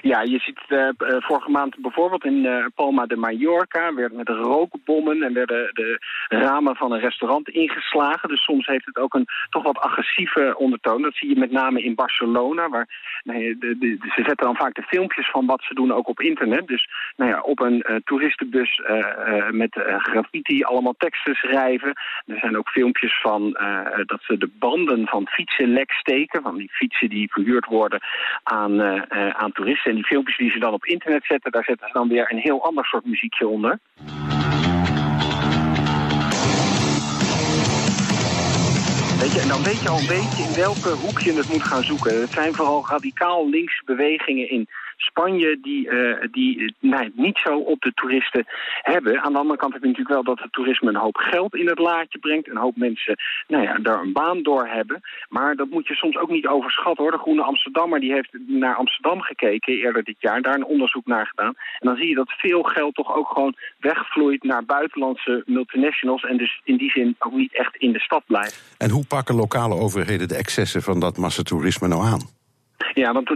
Ja, je ziet uh, vorige maand bijvoorbeeld in uh, Palma de Mallorca... werd met rookbommen en werden de ramen van een restaurant ingeslagen. Dus soms heeft het ook een toch wat agressieve ondertoon. Dat zie je met name in Barcelona. Waar, nee, de, de, ze zetten dan vaak de filmpjes van wat ze doen ook op internet. Dus nou ja, op een uh, toeristenbus met graffiti allemaal teksten schrijven. Er zijn ook filmpjes van dat ze de banden van fietsen lek steken. Van die fietsen die verhuurd worden aan, aan toeristen. En die filmpjes die ze dan op internet zetten, daar zetten ze dan weer een heel ander soort muziekje onder. Weet je, en dan weet je al een beetje in welke hoek je het moet gaan zoeken. Het zijn vooral radicaal linkse bewegingen in Spanje die, uh, die nou, niet zo op de toeristen hebben. Aan de andere kant heb je natuurlijk wel dat het toerisme een hoop geld in het laadje brengt. Een hoop mensen nou ja, daar een baan door hebben. Maar dat moet je soms ook niet overschatten hoor. De Groene Amsterdammer die heeft naar Amsterdam gekeken eerder dit jaar. Daar een onderzoek naar gedaan. En dan zie je dat veel geld toch ook gewoon wegvloeit naar buitenlandse multinationals. En dus in die zin ook niet echt in de stad blijft. En hoe pakken lokale overheden de excessen van dat massatoerisme nou aan? Ja, want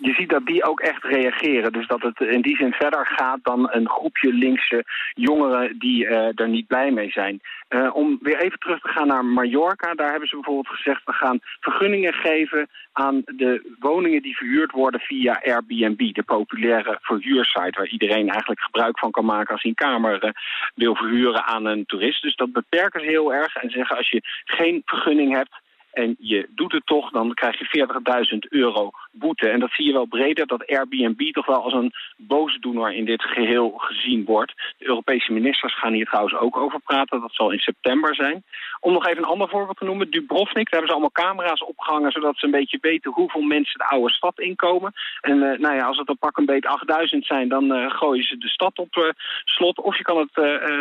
je ziet dat die ook echt reageren. Dus dat het in die zin verder gaat dan een groepje linkse jongeren die uh, er niet blij mee zijn. Uh, om weer even terug te gaan naar Mallorca, daar hebben ze bijvoorbeeld gezegd... we gaan vergunningen geven aan de woningen die verhuurd worden via Airbnb... de populaire verhuursite waar iedereen eigenlijk gebruik van kan maken... als hij een kamer uh, wil verhuren aan een toerist. Dus dat beperken ze heel erg en zeggen als je geen vergunning hebt en je doet het toch, dan krijg je 40.000 euro boete. En dat zie je wel breder, dat Airbnb toch wel als een boosdoener in dit geheel gezien wordt. De Europese ministers gaan hier trouwens ook over praten, dat zal in september zijn. Om nog even een ander voorbeeld te noemen, Dubrovnik, daar hebben ze allemaal camera's opgehangen... zodat ze een beetje weten hoeveel mensen de oude stad inkomen. En uh, nou ja, als het een pak een beetje 8000 zijn, dan uh, gooien ze de stad op uh, slot. Of je kan het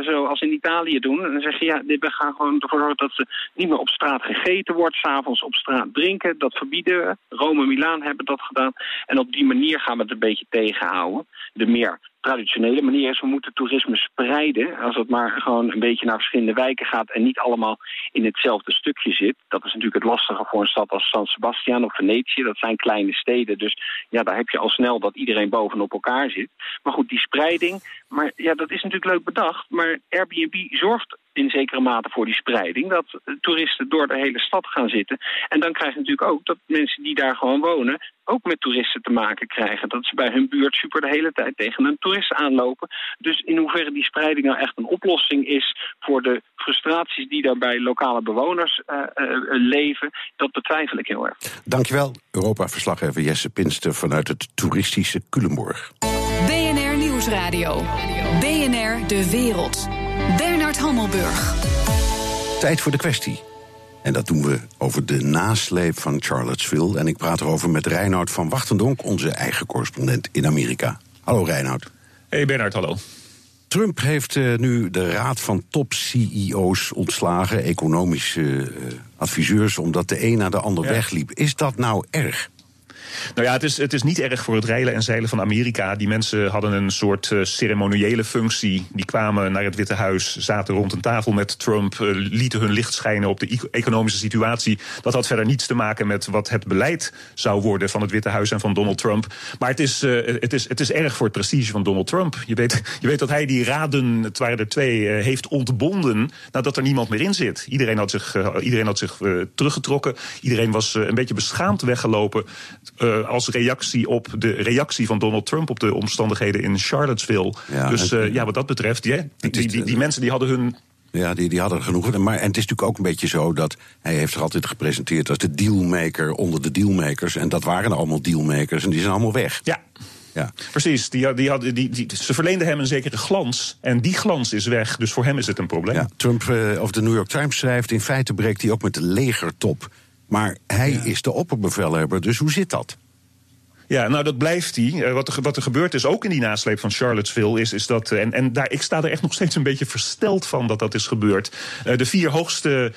zoals in Italië doen. En dan zeg je, ja, we gaan gewoon ervoor zorgen dat ze niet meer op straat gegeten wordt s'avonds op straat drinken. Dat verbieden we. Rome en Milaan hebben dat gedaan. En op die manier gaan we het een beetje tegenhouden. De meer traditionele manier is, we moeten toerisme spreiden. Als het maar gewoon een beetje naar verschillende wijken gaat en niet allemaal in hetzelfde stukje zit. Dat is natuurlijk het lastige voor een stad als San Sebastian of Venetië. Dat zijn kleine steden, dus ja, daar heb je al snel dat iedereen bovenop elkaar zit. Maar goed, die spreiding, maar ja, dat is natuurlijk leuk bedacht. Maar Airbnb zorgt in zekere mate voor die spreiding. Dat toeristen door de hele stad gaan zitten. En dan krijg je natuurlijk ook dat mensen die daar gewoon wonen... ook met toeristen te maken krijgen. Dat ze bij hun buurt super de hele tijd tegen een toerist aanlopen. Dus in hoeverre die spreiding nou echt een oplossing is... voor de frustraties die daar bij lokale bewoners uh, uh, leven... dat betwijfel ik heel erg. Dankjewel, Europa-verslaggever Jesse Pinster... vanuit het toeristische Culemborg. BNR Nieuwsradio. BNR De Wereld. Bernard Hammelburg. Tijd voor de kwestie. En dat doen we over de nasleep van Charlottesville. En ik praat erover met Reinoud van Wachtendonk, onze eigen correspondent in Amerika. Hallo Reinoud. Hey Bernard, hallo. Trump heeft uh, nu de raad van top-CEO's ontslagen, economische uh, adviseurs, omdat de een naar de ander ja. wegliep. Is dat nou erg? Nou ja, het is, het is niet erg voor het reilen en zeilen van Amerika. Die mensen hadden een soort uh, ceremoniële functie. Die kwamen naar het Witte Huis, zaten rond een tafel met Trump, uh, lieten hun licht schijnen op de economische situatie. Dat had verder niets te maken met wat het beleid zou worden van het Witte Huis en van Donald Trump. Maar het is, uh, het is, het is erg voor het prestige van Donald Trump. Je weet, je weet dat hij die raden, het waren er twee, heeft ontbonden nadat er niemand meer in zit. Iedereen had zich, iedereen had zich teruggetrokken. Iedereen was een beetje beschaamd weggelopen uh, als reactie op de reactie van Donald Trump op de omstandigheden in Charlottesville. Ja, dus uh, ja, wat dat betreft, die, die, die, die mensen die hadden hun ja, die, die hadden genoeg. Maar, en het is natuurlijk ook een beetje zo dat hij heeft zich altijd gepresenteerd als de dealmaker onder de dealmakers. En dat waren allemaal dealmakers en die zijn allemaal weg. Ja. Ja. Precies, die, die hadden, die, die, ze verleenden hem een zekere glans. En die glans is weg, dus voor hem is het een probleem. Ja, Trump, uh, of de New York Times schrijft, in feite breekt hij ook met de legertop. Maar hij is de opperbevelhebber, dus hoe zit dat? Ja, nou dat blijft hij. Uh, wat, er, wat er gebeurd is, ook in die nasleep van Charlottesville, is, is dat. Uh, en en daar, ik sta er echt nog steeds een beetje versteld van dat dat is gebeurd. Uh, de vier hoogste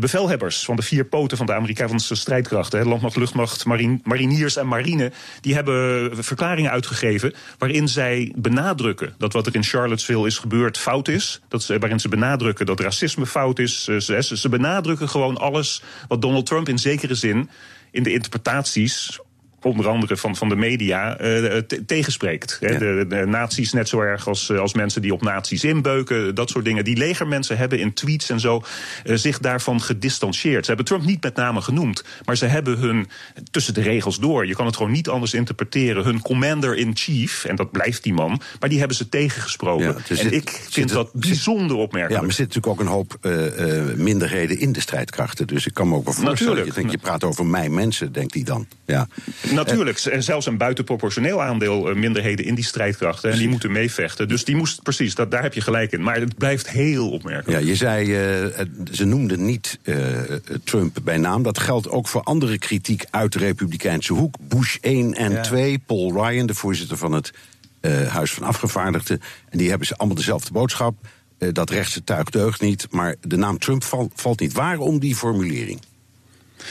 bevelhebbers van de vier poten van de Amerikaanse strijdkrachten, hè, landmacht, luchtmacht, mariniers en marine, die hebben verklaringen uitgegeven waarin zij benadrukken dat wat er in Charlottesville is gebeurd fout is. Dat ze, waarin ze benadrukken dat racisme fout is. Ze, ze benadrukken gewoon alles wat Donald Trump in zekere zin in de interpretaties onder andere van, van de media, uh, tegenspreekt. Ja. De, de nazi's net zo erg als, eh, als mensen die op nazi's inbeuken, dat soort dingen. Die legermensen hebben in tweets en zo uh, zich daarvan gedistanceerd. Ze hebben Trump niet met name genoemd, maar ze hebben hun, tussen de regels door, je kan het gewoon niet anders interpreteren, hun commander-in-chief, en dat blijft die man, maar die hebben ze tegengesproken. Ja, en zit, ik vind dat bijzonder opmerkelijk. Ja, maar er zitten natuurlijk ook een hoop uh, minderheden in de strijdkrachten. Dus ik kan me ook wel voorstellen, Natuurlijk. je, denkt, je praat over mijn mensen, denkt hij dan. Ja. Natuurlijk, en zelfs een buitenproportioneel aandeel uh, minderheden in die strijdkrachten. En die moeten meevechten. Dus die moest, precies, dat, daar heb je gelijk in. Maar het blijft heel opmerkelijk. Ja, je zei, uh, ze noemden niet uh, Trump bij naam. Dat geldt ook voor andere kritiek uit de Republikeinse hoek. Bush 1 en ja. 2, Paul Ryan, de voorzitter van het Huis van Afgevaardigden. En die hebben ze allemaal dezelfde boodschap. dat rechtse tuig deugt niet, maar de naam Trump val, valt niet. Waarom die formulering?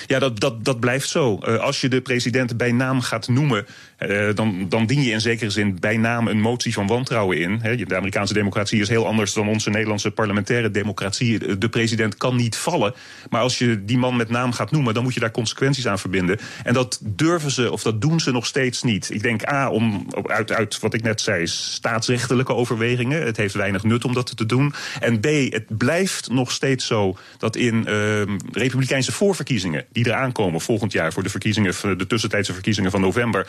Ja, dat, dat, dat blijft zo. Uh, als je de president bij naam gaat noemen, uh, dan, dan dien je in zekere zin bij naam een motie van wantrouwen in. De Amerikaanse democratie is heel anders dan onze Nederlandse parlementaire democratie. De president kan niet vallen. Maar als je die man met naam gaat noemen, dan moet je daar consequenties aan verbinden. En dat durven ze, of dat doen ze nog steeds niet. Ik denk A, om, uit, uit wat ik net zei, staatsrechtelijke overwegingen. Het heeft weinig nut om dat te doen. En B, het blijft nog steeds zo dat in uh, republikeinse voorverkiezingen die eraan komen volgend jaar voor de verkiezingen, de tussentijdse verkiezingen van november.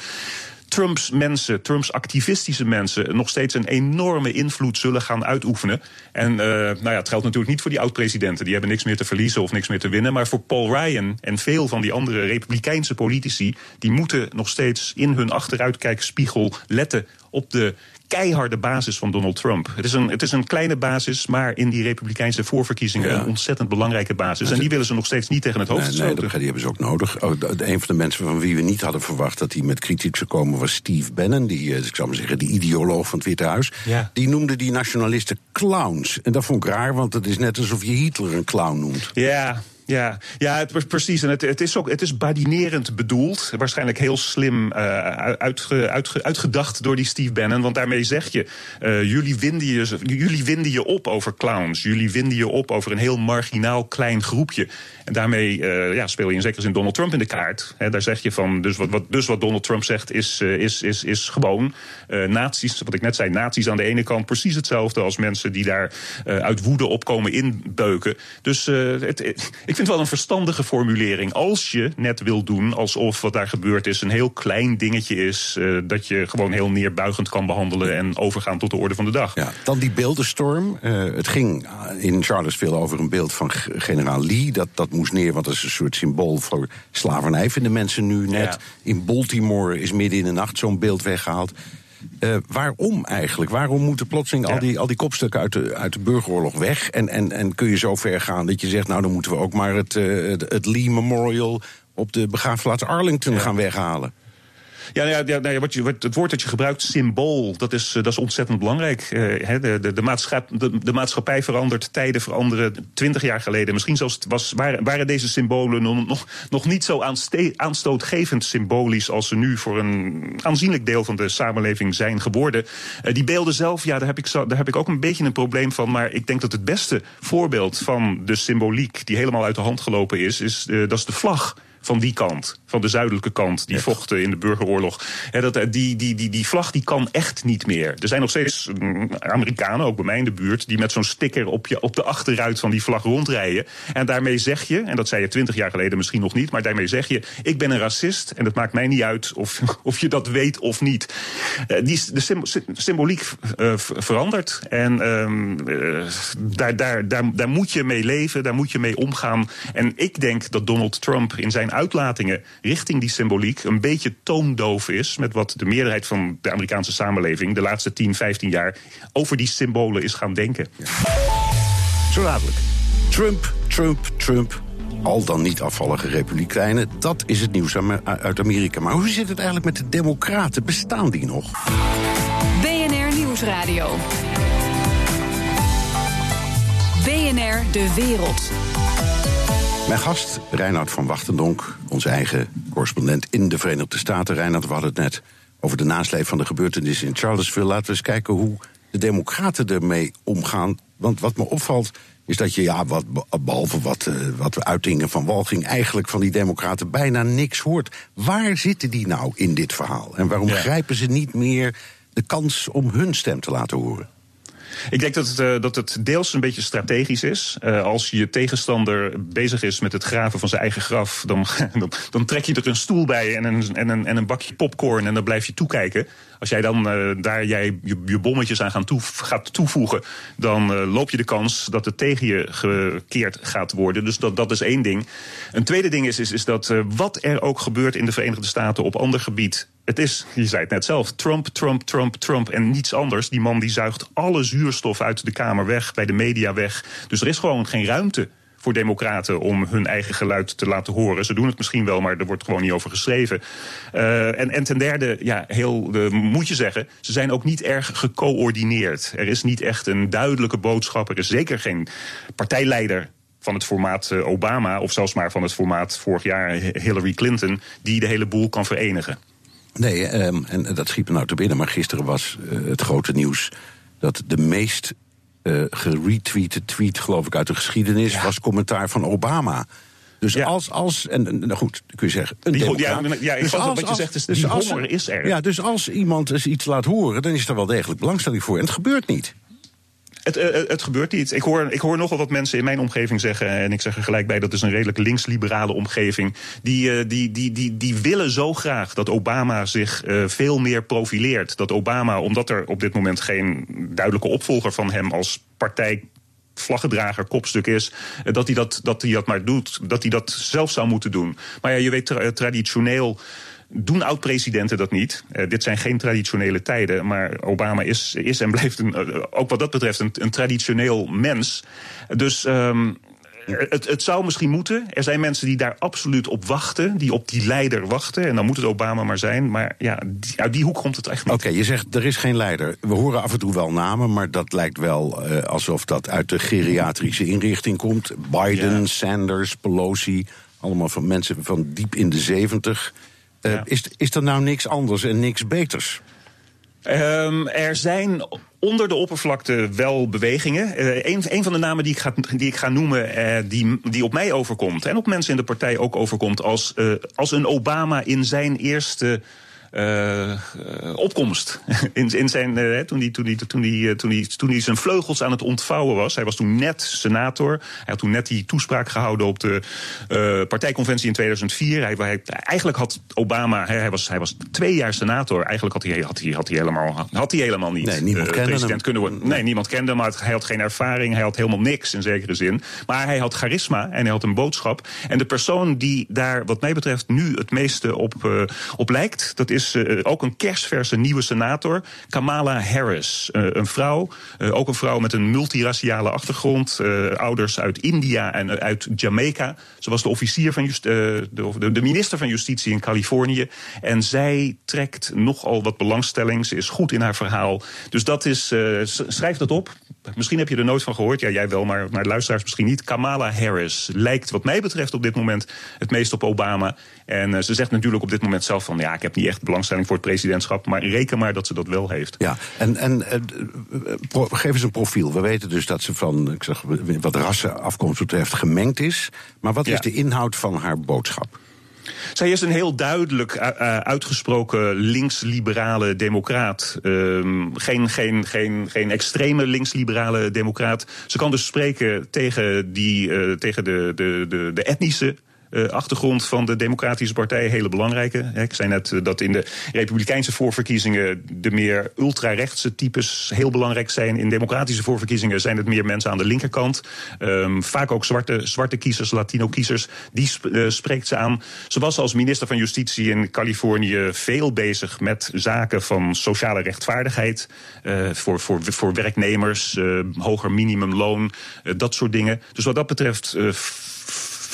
Trumps mensen, Trumps activistische mensen, nog steeds een enorme invloed zullen gaan uitoefenen. En uh, nou ja, het geldt natuurlijk niet voor die oud-presidenten. Die hebben niks meer te verliezen of niks meer te winnen. Maar voor Paul Ryan en veel van die andere republikeinse politici, die moeten nog steeds in hun achteruitkijkspiegel letten op de keiharde basis van Donald Trump. Het is een, het is een kleine basis, maar in die republikeinse voorverkiezingen ja. een ontzettend belangrijke basis. En die willen ze nog steeds niet tegen het hoofd nee, nee, die hebben ze ook nodig. Oh, een van de mensen van wie we niet hadden verwacht dat hij met kritiek zou komen was Steve Bannon, die, ik zou maar zeggen, die ideoloog van het Witte Huis. Ja. Die noemde die nationalisten clowns. En dat vond ik raar, want het is net alsof je Hitler een clown noemt. Ja, ja, ja het, precies. En het, het, is ook het is badinerend bedoeld. Waarschijnlijk heel slim uh, uitge, uitge, uitgedacht door die Steve Bannon. Want daarmee zeg je, uh, jullie, winden je, jullie winden je op over clowns. Jullie winden je op over een heel marginaal klein groepje. En daarmee uh, ja, speel je in zekere zin Donald Trump in de kaart. Daar zeg je van, dus wat, wat, dus wat Donald Trump zegt is, is, is, is gewoon nazi's. Wat ik net zei, nazi's aan de ene kant precies hetzelfde als mensen die daar uit woede opkomen inbeuken. Dus het, vind het wel een verstandige formulering. Als je net wil doen alsof wat daar gebeurd is een heel klein dingetje is. Uh, dat je gewoon heel neerbuigend kan behandelen en overgaan tot de orde van de dag. Ja, dan die beeldenstorm. Uh, het ging in Charlottesville over een beeld van generaal Lee. Dat, dat moest neer, want dat is een soort symbool voor slavernij. Vinden mensen nu net. Ja. In Baltimore is midden in de nacht zo'n beeld weggehaald. Uh, waarom eigenlijk? Waarom moeten plotseling ja. al, die, al die kopstukken uit de, uit de burgeroorlog weg? En, en, en kun je zo ver gaan dat je zegt, nou dan moeten we ook maar het, uh, het, Lee Memorial op de begraafplaats Arlington ja. gaan weghalen? Ja, nou ja, nou ja wat je, het woord dat je gebruikt, symbool, dat is, dat is ontzettend belangrijk. Uh, de, de, de, maatschappij, de, maatschappij verandert, tijden veranderen. Twintig jaar geleden, misschien was, waren, waren deze symbolen nog, nog niet zo aanstootgevend symbolisch als ze nu voor een aanzienlijk deel van de samenleving zijn geworden. Uh, die beelden zelf, ja, daar heb, ik daar heb ik ook een beetje een probleem van. Maar ik denk dat het beste voorbeeld van de symboliek die helemaal uit de hand gelopen is, is dat is de vlag van die kant, van de zuidelijke kant, die vochten in de burgeroorlog. dat, eh, die, die, die, die vlag die kan echt niet meer. Er zijn nog steeds mm, Amerikanen, ook bij mij in de buurt, die met zo'n sticker op, je, op de achterruit van die vlag rondrijden. En daarmee zeg je, en dat zei je twintig jaar geleden misschien nog niet, maar daarmee zeg je: ik ben een racist en het maakt mij niet uit of, of je dat weet of niet. Uh, die, de symboliek uh, verandert en uh, daar, daar, daar, daar moet je mee leven, daar moet je mee omgaan. En ik denk dat Donald Trump in zijn uitlatingen richting die symboliek een beetje toondoof is met wat de meerderheid van de Amerikaanse samenleving de laatste 10, 15 jaar over die symbolen is gaan denken. Zo dadelijk. Trump, Trump, Trump. Al dan niet afvallige republikeinen, dat is het nieuws uit Amerika. Maar hoe zit het eigenlijk met de Democraten? Bestaan die nog? BNR Nieuwsradio. BNR De Wereld. Mijn gast, Reinhard van Wachtendonk, onze eigen correspondent in de Verenigde Staten. Reinhard, we hadden het net over de nasleep van de gebeurtenissen in Charlottesville. Laten we eens kijken hoe de Democraten ermee omgaan. Want wat me opvalt, is dat je, ja, wat, behalve wat, uh, wat uitingen van walging, eigenlijk van die Democraten bijna niks hoort. Waar zitten die nou in dit verhaal? En waarom grijpen ze niet meer de kans om hun stem te laten horen? Ik denk dat het, uh, dat het deels een beetje strategisch is. Uh, als je tegenstander bezig is met het graven van zijn eigen graf, dan, dan, trek je er een stoel bij en een, en, een, en een bakje popcorn en dan blijf je toekijken. Als jij dan uh, daar jij je, je, bommetjes aan gaan gaat toevoegen, dan loop je de kans dat het tegen je gekeerd gaat worden. Dus dat, dat is één ding. Een tweede ding is, is, is dat wat er ook gebeurt in de Verenigde Staten op ander gebied, het is, je zei het net zelf, Trump, Trump, Trump, Trump en niets anders. Die man die zuigt alle zuurstof uit de Kamer weg, bij de media weg. Dus er is gewoon geen ruimte voor democraten om hun eigen geluid te laten horen. Ze doen het misschien wel, maar er wordt gewoon niet over geschreven. Uh, en, en ten derde, ja, heel, uh, moet je zeggen, ze zijn ook niet erg gecoördineerd. Er is niet echt een duidelijke boodschap. Er is zeker geen partijleider van het formaat uh, Obama, of zelfs maar van het formaat vorig jaar Hillary Clinton, die de hele boel kan verenigen. Nee, um, en dat schiet me nou te binnen, maar gisteren was uh, het grote nieuws dat de meest uh, geretweete tweet, geloof ik, uit de geschiedenis ja. was commentaar van Obama. Dus ja. als, als, en nou goed, kun je zeggen, een die, ja, ja, ik dus als, wat je zegt, is, dus die als, is er. Ja, dus als iemand eens iets laat horen, dan is er wel degelijk belangstelling voor. En het gebeurt niet. Het, uh, het, gebeurt niet. Ik hoor, ik hoor nogal wat mensen in mijn omgeving zeggen. En ik zeg er gelijk bij, dat is een redelijk links-liberale omgeving. Die, uh, die, die, die, die willen zo graag dat Obama zich veel meer profileert. Dat Obama, omdat er op dit moment geen duidelijke opvolger van hem als partij vlaggedrager, kopstuk is, dat hij dat, dat hij dat maar doet, dat hij dat zelf zou moeten doen. Maar ja, je weet tra traditioneel doen oud-presidenten dat niet. Uh, dit zijn geen traditionele tijden, maar Obama is, is en blijft een, uh, ook wat dat betreft een, een traditioneel mens. Dus um, het, het, zou misschien moeten. Er zijn mensen die daar absoluut op wachten, die op die leider wachten. En dan moet het Obama maar zijn. Maar ja, die, uit die hoek komt het echt niet. Oké, okay, je zegt er is geen leider. We horen af en toe wel namen, maar dat lijkt wel uh, alsof dat uit de geriatrische inrichting komt. Biden, ja. Sanders, Pelosi, allemaal van mensen van diep in de zeventig. Ja. is, is er nou niks anders en niks beters? Um, er zijn onder de oppervlakte wel bewegingen. Uh, een, een, van de namen die ik ga, die ik ga noemen, uh, die, die op mij overkomt... en op mensen in de partij ook overkomt... als, uh, als een Obama in zijn eerste opkomst. in, in zijn, uh, toen hij toen die, toen die, toen die, toen die zijn vleugels aan het ontvouwen was. Hij was toen net senator. Hij had toen net die toespraak gehouden op de uh, partijconventie in 2004. Hij, hij, eigenlijk had Obama, hij, was, hij was twee jaar senator. Eigenlijk had hij, had hij, had hij, helemaal, had hij helemaal niet nee, niemand president hem. kunnen worden. Nee, niemand kende hem, maar hij had geen ervaring. Hij had helemaal niks in zekere zin. Maar hij had charisma en hij had een boodschap. En de persoon die daar, wat mij betreft, nu het meeste op, op lijkt, dat is is ook een kersverse nieuwe senator, Kamala Harris. een vrouw, ook een vrouw met een multiraciale achtergrond. ouders uit India en uit Jamaica. Ze was de officier van de, de, minister van Justitie in Californië. En zij trekt nogal wat belangstelling. Ze is goed in haar verhaal. Dus dat is, schrijf dat op. Misschien heb je er nooit van gehoord. Ja, jij wel, maar, maar luisteraars misschien niet. Kamala Harris lijkt wat mij betreft op dit moment het meest op Obama. En eh, ze zegt natuurlijk op dit moment zelf van... ja, ik heb niet echt belangstelling voor het presidentschap... maar reken maar dat ze dat wel heeft. Ja, en, en uh, geef eens een profiel. We weten dus dat ze van, ik zeg, wat rassenafkomst betreft gemengd is. Maar wat is de inhoud van haar boodschap? Zij is een heel duidelijk uitgesproken links-liberale democraat. Ehm, geen, geen, geen, geen extreme links-liberale democraat. Ze kan dus spreken tegen, die, uh, tegen de, de, de, de etnische achtergrond van de Democratische Partij hele belangrijke. Ik zei net eh, dat in de Republikeinse voorverkiezingen de meer ultrarechtse types heel belangrijk zijn. In democratische voorverkiezingen zijn het meer mensen aan de linkerkant. Um, vaak ook zwarte, zwarte kiezers, Latino-kiezers. Die uh, spreekt ze aan. Ze was als minister van Justitie in Californië veel bezig met zaken van sociale rechtvaardigheid. Voor, voor, voor werknemers, hoger minimumloon, dat soort dingen. Dus wat dat betreft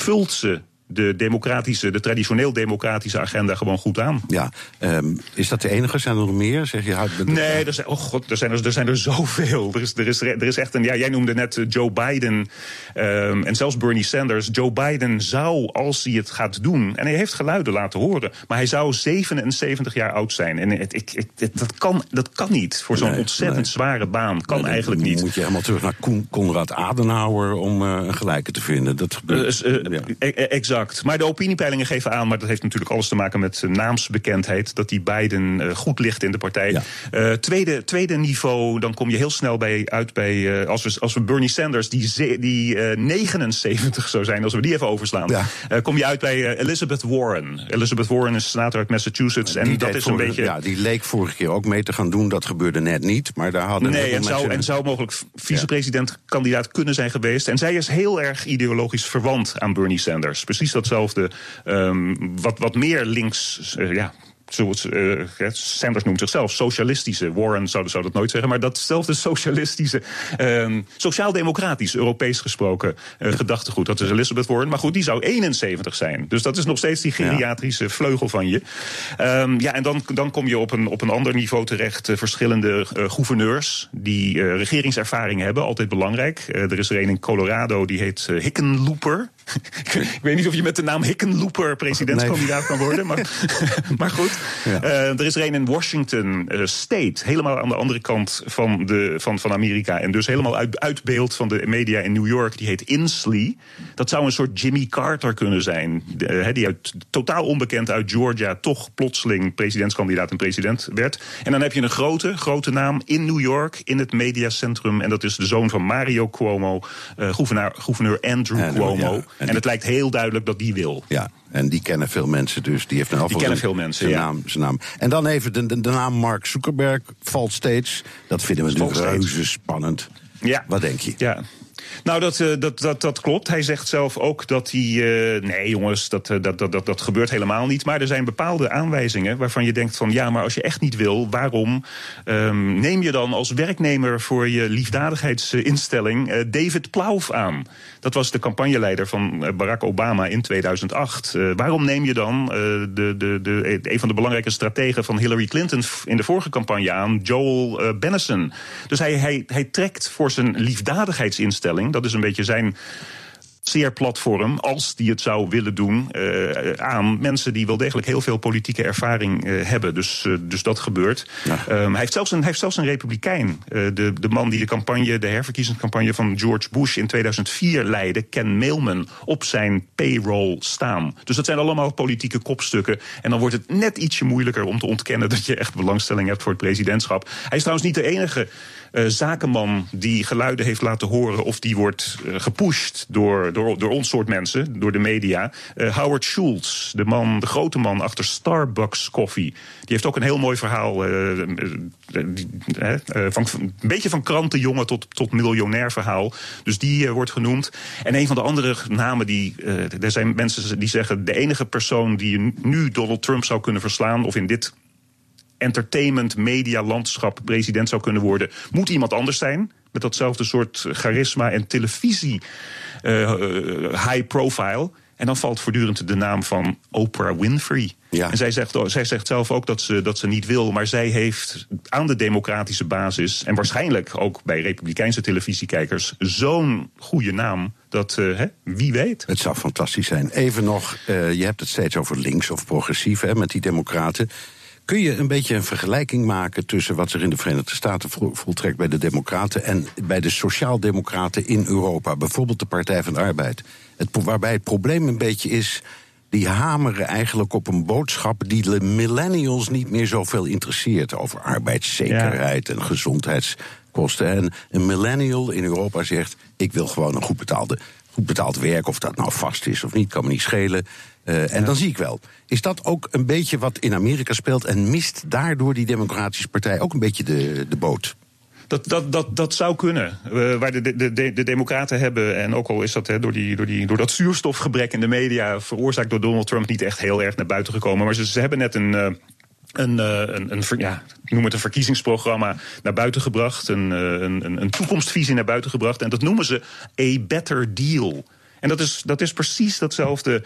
vult ze de democratische, de traditioneel democratische agenda gewoon goed aan. Ja, um, is dat de enige? Zijn er nog meer? Zeg je, houdt nee, er zijn, oh god, er zijn er, er zijn er zoveel. Er is, er, is, er is echt een, ja, jij noemde net eh, Joe Biden um, en zelfs Bernie Sanders. Joe Biden zou, als hij het gaat doen, en hij heeft geluiden laten horen, maar hij zou 77 jaar oud zijn. En het, ik, ik, dat, kan, dat kan niet voor zo'n ontzettend zware baan. Kan nee, eigenlijk niet. Moet je helemaal terug naar Konrad Adenauer om uh, een gelijke te vinden. Dat, uh, uh, ja. E-, e-, exact. Maar de opiniepeilingen geven aan, maar dat heeft natuurlijk alles te maken met naamsbekendheid, dat die Biden uh, goed ligt in de partij. Ja. Uh, tweede, tweede niveau, dan kom je heel snel bij, uit bij, uh, als, we, als we Bernie Sanders, die, die 79 zou zijn, als we die even overslaan, ja. kom je uit bij Elizabeth Warren. Elizabeth Warren is senator uit Massachusetts. En dat is een beetje. Ja, die leek vorige keer ook mee te gaan doen, dat gebeurde net niet. Maar daar hadden Nee, en zou, en zou mogelijk vicepresident-kandidaat kunnen zijn geweest. En zij is heel erg ideologisch verwant aan Bernie Sanders. Precies datzelfde. Um, wat, wat meer links. Uh, ja, zoals uh, Sanders noemt zichzelf socialistische. Warren zou, zou dat nooit zeggen. Maar datzelfde socialistische, um, sociaal-democratisch, Europees gesproken uh, gedachtegoed. Dat is Elizabeth Warren. Maar goed, die zou 71 zijn. Dus dat is nog steeds die geriatrische vleugel van je. Um, ja, en dan, dan kom je op een, op een ander niveau terecht. Verschillende gouverneurs die regeringservaring hebben. Altijd belangrijk. er is er een in Colorado, die heet Hickenlooper. ik weet niet of je met de naam Hickenlooper presidentskandidaat nee. kan worden, maar, maar goed. Ja. Uh, er is er een in Washington uh, State, helemaal aan de andere kant van, de, van, van Amerika. En dus helemaal uit, uit beeld van de media in New York. Die heet Inslee. Dat zou een soort Jimmy Carter kunnen zijn. Uh, die uit, totaal onbekend uit Georgia toch plotseling presidentskandidaat en president werd. En dan heb je een grote, grote naam in New York, in het mediacentrum. En dat is de zoon van Mario Cuomo, gouverneur, gouverneur Andrew Cuomo. Ja. En, en het lijkt heel duidelijk dat die wil. Ja, en die kennen veel mensen dus. Die heeft een Die kennen veel mensen, zijn, naam, zijn naam. En dan even de, de, de, naam Mark Zuckerberg valt steeds. Dat vinden we natuurlijk reuze spannend. Ja. Wat denk je? Ja. Nou, dat, uh, dat, dat, dat klopt. Hij zegt zelf ook dat hij. Uh, nee, jongens, dat, uh, dat, dat, dat, dat gebeurt helemaal niet. Maar er zijn bepaalde aanwijzingen waarvan je denkt: van ja, maar als je echt niet wil, waarom um, neem je dan als werknemer voor je liefdadigheidsinstelling David Plouf aan? Dat was de campagneleider van Barack Obama in 2008. waarom neem je dan de, de, de, een van de belangrijke strategen van Hillary Clinton in de vorige campagne aan, Joel Bennison? Dus hij, hij, hij trekt voor zijn liefdadigheidsinstelling dat is een beetje zijn zeer platform, als die het zou willen doen, uh, aan mensen die wel degelijk heel veel politieke ervaring uh, hebben. Dus, uh, dus dat gebeurt. Ja. Um, hij, heeft zelfs een, hij heeft zelfs een republikein. de, de man die de campagne, de herverkiezingscampagne van George Bush in 2004 leidde, Ken Mailman, op zijn payroll staan. Dus dat zijn allemaal politieke kopstukken. En dan wordt het net ietsje moeilijker om te ontkennen dat je echt belangstelling hebt voor het presidentschap. Hij is trouwens niet de enige uh, zakenman die geluiden heeft laten horen of die wordt uh, gepusht door, door, door ons soort mensen, door de media. Uh, Howard Schultz, de man, de grote man achter Starbucks Coffee, die heeft ook een heel mooi verhaal. Een beetje van krantenjongen tot, tot miljonair verhaal. Dus die wordt genoemd. En een van de andere namen die. er zijn mensen die zeggen. de enige persoon die nu Donald Trump zou kunnen verslaan. of in dit entertainment, media, landschap president zou kunnen worden, moet iemand anders zijn. Met datzelfde soort charisma en televisie uh, high profile. En dan valt voortdurend de naam van Oprah Winfrey. Ja. En zij zegt, zij zegt zelf ook dat ze, dat ze niet wil. Maar zij heeft aan de democratische basis. en waarschijnlijk ook bij republikeinse televisiekijkers. zo'n goede naam. Dat, uh, hè, wie weet. Het zou fantastisch zijn. Even nog, uh, je hebt het steeds over links of progressief hè, met die democraten. Kun je een beetje een vergelijking maken tussen wat zich in de Verenigde Staten voltrekt bij de Democraten en bij de Sociaaldemocraten in Europa, bijvoorbeeld de Partij van de Arbeid? Het, waarbij het probleem een beetje is. Die hameren eigenlijk op een boodschap die de millennials niet meer zoveel interesseert. Over arbeidszekerheid en gezondheidskosten. En een millennial in Europa zegt: Ik wil gewoon een goed betaalde goed betaald werk, of dat nou vast is of niet, kan me niet schelen. Uh, en dan zie ik wel. Is dat ook een beetje wat in Amerika speelt en mist daardoor die Democratische Partij ook een beetje de, de boot? Dat, dat, dat, dat zou kunnen. Uh, waar de, de, de, de Democraten hebben, en ook al is dat door, die, door, die, door dat zuurstofgebrek in de media veroorzaakt door Donald Trump niet echt heel erg naar buiten gekomen. Maar ze, ze hebben net een. Uh, een, een, een, ja, ik noem het een verkiezingsprogramma naar buiten gebracht. Een, een, een toekomstvisie naar buiten gebracht. En dat noemen ze A Better Deal. En dat is, dat is precies datzelfde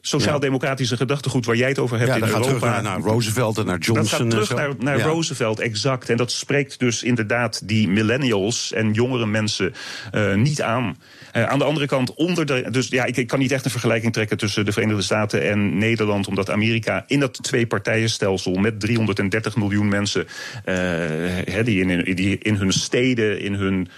sociaal-democratische gedachtegoed waar jij het over hebt ja, in Europa. Gaat terug naar, naar Roosevelt en naar Johnson. Dat gaat terug naar, naar Roosevelt, exact. En dat spreekt dus inderdaad die millennials en jongere mensen uh, niet aan. Uh, aan de andere kant, onder de. Dus ja, ik, ik, kan niet echt een vergelijking trekken tussen de Verenigde Staten en Nederland, omdat Amerika in dat twee-partijenstelsel met 330 miljoen mensen, uh, die, in, die in hun steden, in hun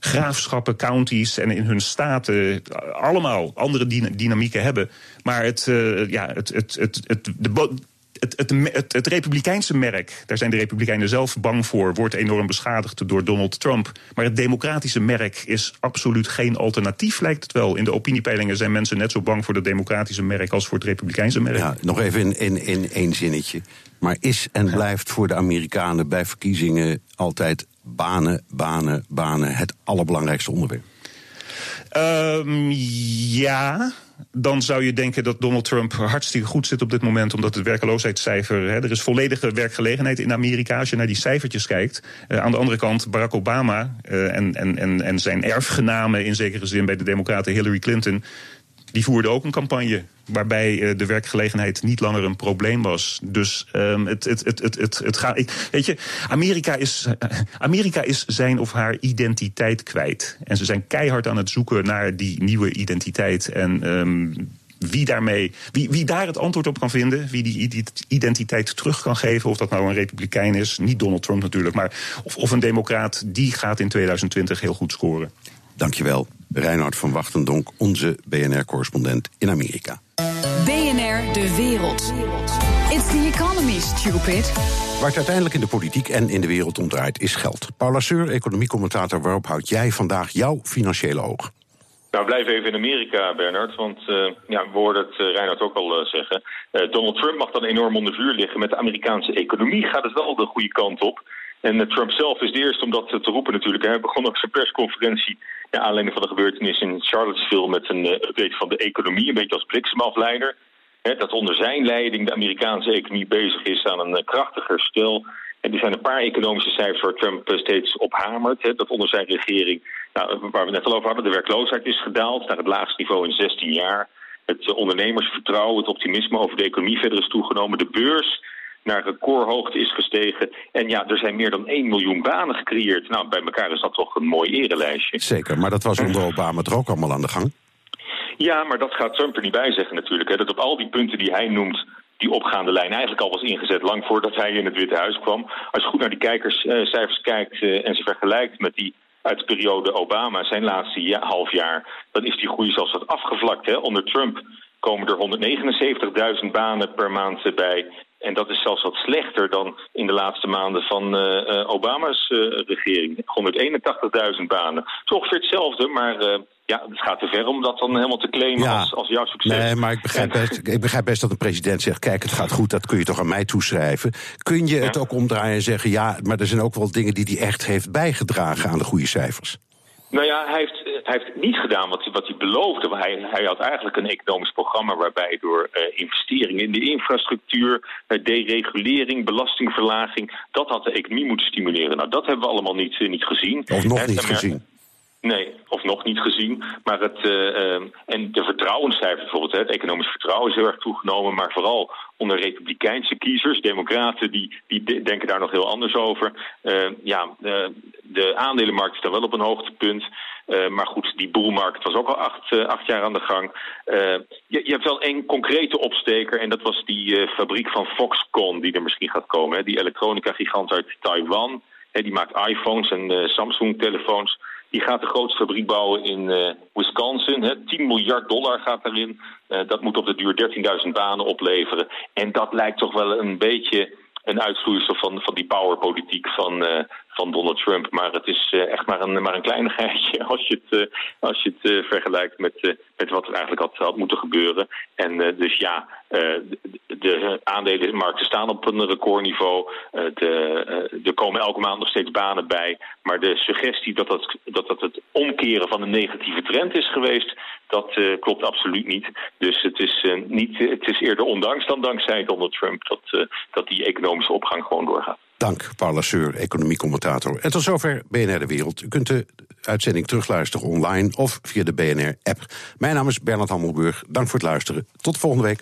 graafschappen, counties en in hun staten allemaal andere dynamieken hebben. Maar het, uh, ja, het, het, het, het, de, het, het, het, het, republikeinse merk, daar zijn de republikeinen zelf bang voor, wordt enorm beschadigd door Donald Trump. Maar het democratische merk is absoluut geen alternatief, lijkt het wel. In de opiniepeilingen zijn mensen net zo bang voor het democratische merk als voor het republikeinse merk. Ja, nog even in, in, in één zinnetje. Maar is en blijft voor de Amerikanen bij verkiezingen altijd banen, banen, banen het allerbelangrijkste onderwerp? Um, ja, dan zou je denken dat Donald Trump hartstikke goed zit op dit moment, omdat het werkeloosheidscijfer. Hè, er is volledige werkgelegenheid in Amerika als je naar die cijfertjes kijkt. Uh, aan de andere kant, Barack Obama uh, en, en, en, en zijn erfgenamen in zekere zin bij de Democraten Hillary Clinton die voerde ook een campagne waarbij uh, de werkgelegenheid niet langer een probleem was. Dus um, het, het, het, het, het, het gaat. Weet je, Amerika is, uh, Amerika is zijn of haar identiteit kwijt. En ze zijn keihard aan het zoeken naar die nieuwe identiteit. En um, wie, daarmee, wie, wie daar het antwoord op kan vinden, wie die identiteit terug kan geven, of dat nou een republikein is, niet Donald Trump natuurlijk, maar of, of een democraat, die gaat in 2020 heel goed scoren. Dankjewel, Reinhard van Wachtendonk, onze BNR-correspondent in Amerika. BNR De Wereld. It's the economy, stupid. Waar het uiteindelijk in de politiek en in de wereld om draait, is geld. Paula Seur, economiecommentator, waarop houd jij vandaag jouw financiële oog? Nou, blijf even in Amerika, Bernard. Want uh, ja, we hoorden het uh, Reinhard ook al uh, zeggen. Donald Trump mag dan enorm onder vuur liggen. Met de Amerikaanse economie gaat het wel de goede kant op. En Trump zelf is de eerste om dat te roepen natuurlijk. Hij begon ook zijn persconferentie ja, aanleiding van de gebeurtenis in Charlottesville met een uh, update van de economie, een beetje als bliksemafleider. Hè, dat onder zijn leiding de Amerikaanse economie bezig is aan een uh, krachtig herstel. En er zijn een paar economische cijfers waar Trump steeds op hamert. Dat onder zijn regering, nou, waar we net al over hadden, de werkloosheid is gedaald naar het laagste niveau in 16 jaar. Het ondernemersvertrouwen, het optimisme over de economie verder is toegenomen. De beurs naar recordhoogte is gestegen. En ja, er zijn meer dan 1 miljoen banen gecreëerd. Nou, bij elkaar is dat toch een mooi erelijstje. Zeker, maar dat was onder Obama er ook allemaal aan de gang. Ja, maar dat gaat Trump er niet bij zeggen natuurlijk. Hè. Dat op al die punten die hij noemt, die opgaande lijn eigenlijk al was ingezet lang voordat hij in het Witte Huis kwam. Als je goed naar die kijkerscijfers kijkt uh, en ze vergelijkt met die uit de periode Obama, zijn laatste ja, half jaar, dan is die groei zelfs wat afgevlakt. Hè. Onder Trump komen er 179.000 banen per maand bij. En dat is zelfs wat slechter dan in de laatste maanden van uh, Obama's uh, regering. 181.000 banen. Het is ongeveer hetzelfde, maar ja, het gaat te ver om dat dan helemaal te claimen als, als jouw succes. Nee, maar ik begrijp, best, ik begrijp best dat een president zegt... kijk, het gaat goed, dat kun je toch aan mij toeschrijven. Kun je het ook omdraaien en zeggen... ja, maar er zijn ook wel dingen die hij echt heeft bijgedragen aan de goede cijfers? Nou ja, hij heeft hij heeft niet gedaan wat hij, wat hij beloofde. Hij, hij had eigenlijk een economisch programma waarbij door uh, investeringen in de infrastructuur, uh, deregulering, belastingverlaging, dat had de economie moeten stimuleren. Nou, dat hebben we allemaal niet, niet gezien. Of nog niet gezien. Nee, of nog niet gezien. Maar het, uh, en de vertrouwenscijfers bijvoorbeeld, het economisch vertrouwen is heel erg toegenomen. Maar vooral onder republikeinse kiezers, democraten, die, die denken daar nog heel anders over. Uh, ja, de, de aandelenmarkt staat wel op een hoogtepunt. Maar goed, die boelmarkt was ook al acht, jaar aan de gang. Je, je, hebt wel één concrete opsteker en dat was die fabriek van Foxconn die er misschien gaat komen. Hè. Die elektronica-gigant uit Taiwan. Hè, die maakt iPhones en Samsung-telefoons. Die gaat de grootste fabriek bouwen in uh, Wisconsin. Hè. 10 miljard dollar gaat daarin. Uh, dat moet op de duur 13.000 banen opleveren. En dat lijkt toch wel een beetje een uitvloeisel van, van die powerpolitiek van, uh, van Donald Trump. Maar het is uh, echt maar een, maar een kleinigheidje als je het, uh, als je het vergelijkt met, met wat er eigenlijk had, had moeten gebeuren. En dus ja, de, de aandelenmarkten staan op een recordniveau. De, er komen elke maand nog steeds banen bij. Maar de suggestie dat dat, dat, dat het omkeren van een negatieve trend is geweest, dat klopt absoluut niet. Dus het is, niet, het is eerder ondanks dan dankzij Donald Trump dat, dat die economische opgang gewoon doorgaat. Dank, Paul Lasseur, economiecommentator. En tot zover BNR De Wereld. U kunt de uitzending terugluisteren online of via de BNR-app. Mijn naam is Bernard Hammelburg. Dank voor het luisteren. Tot volgende week.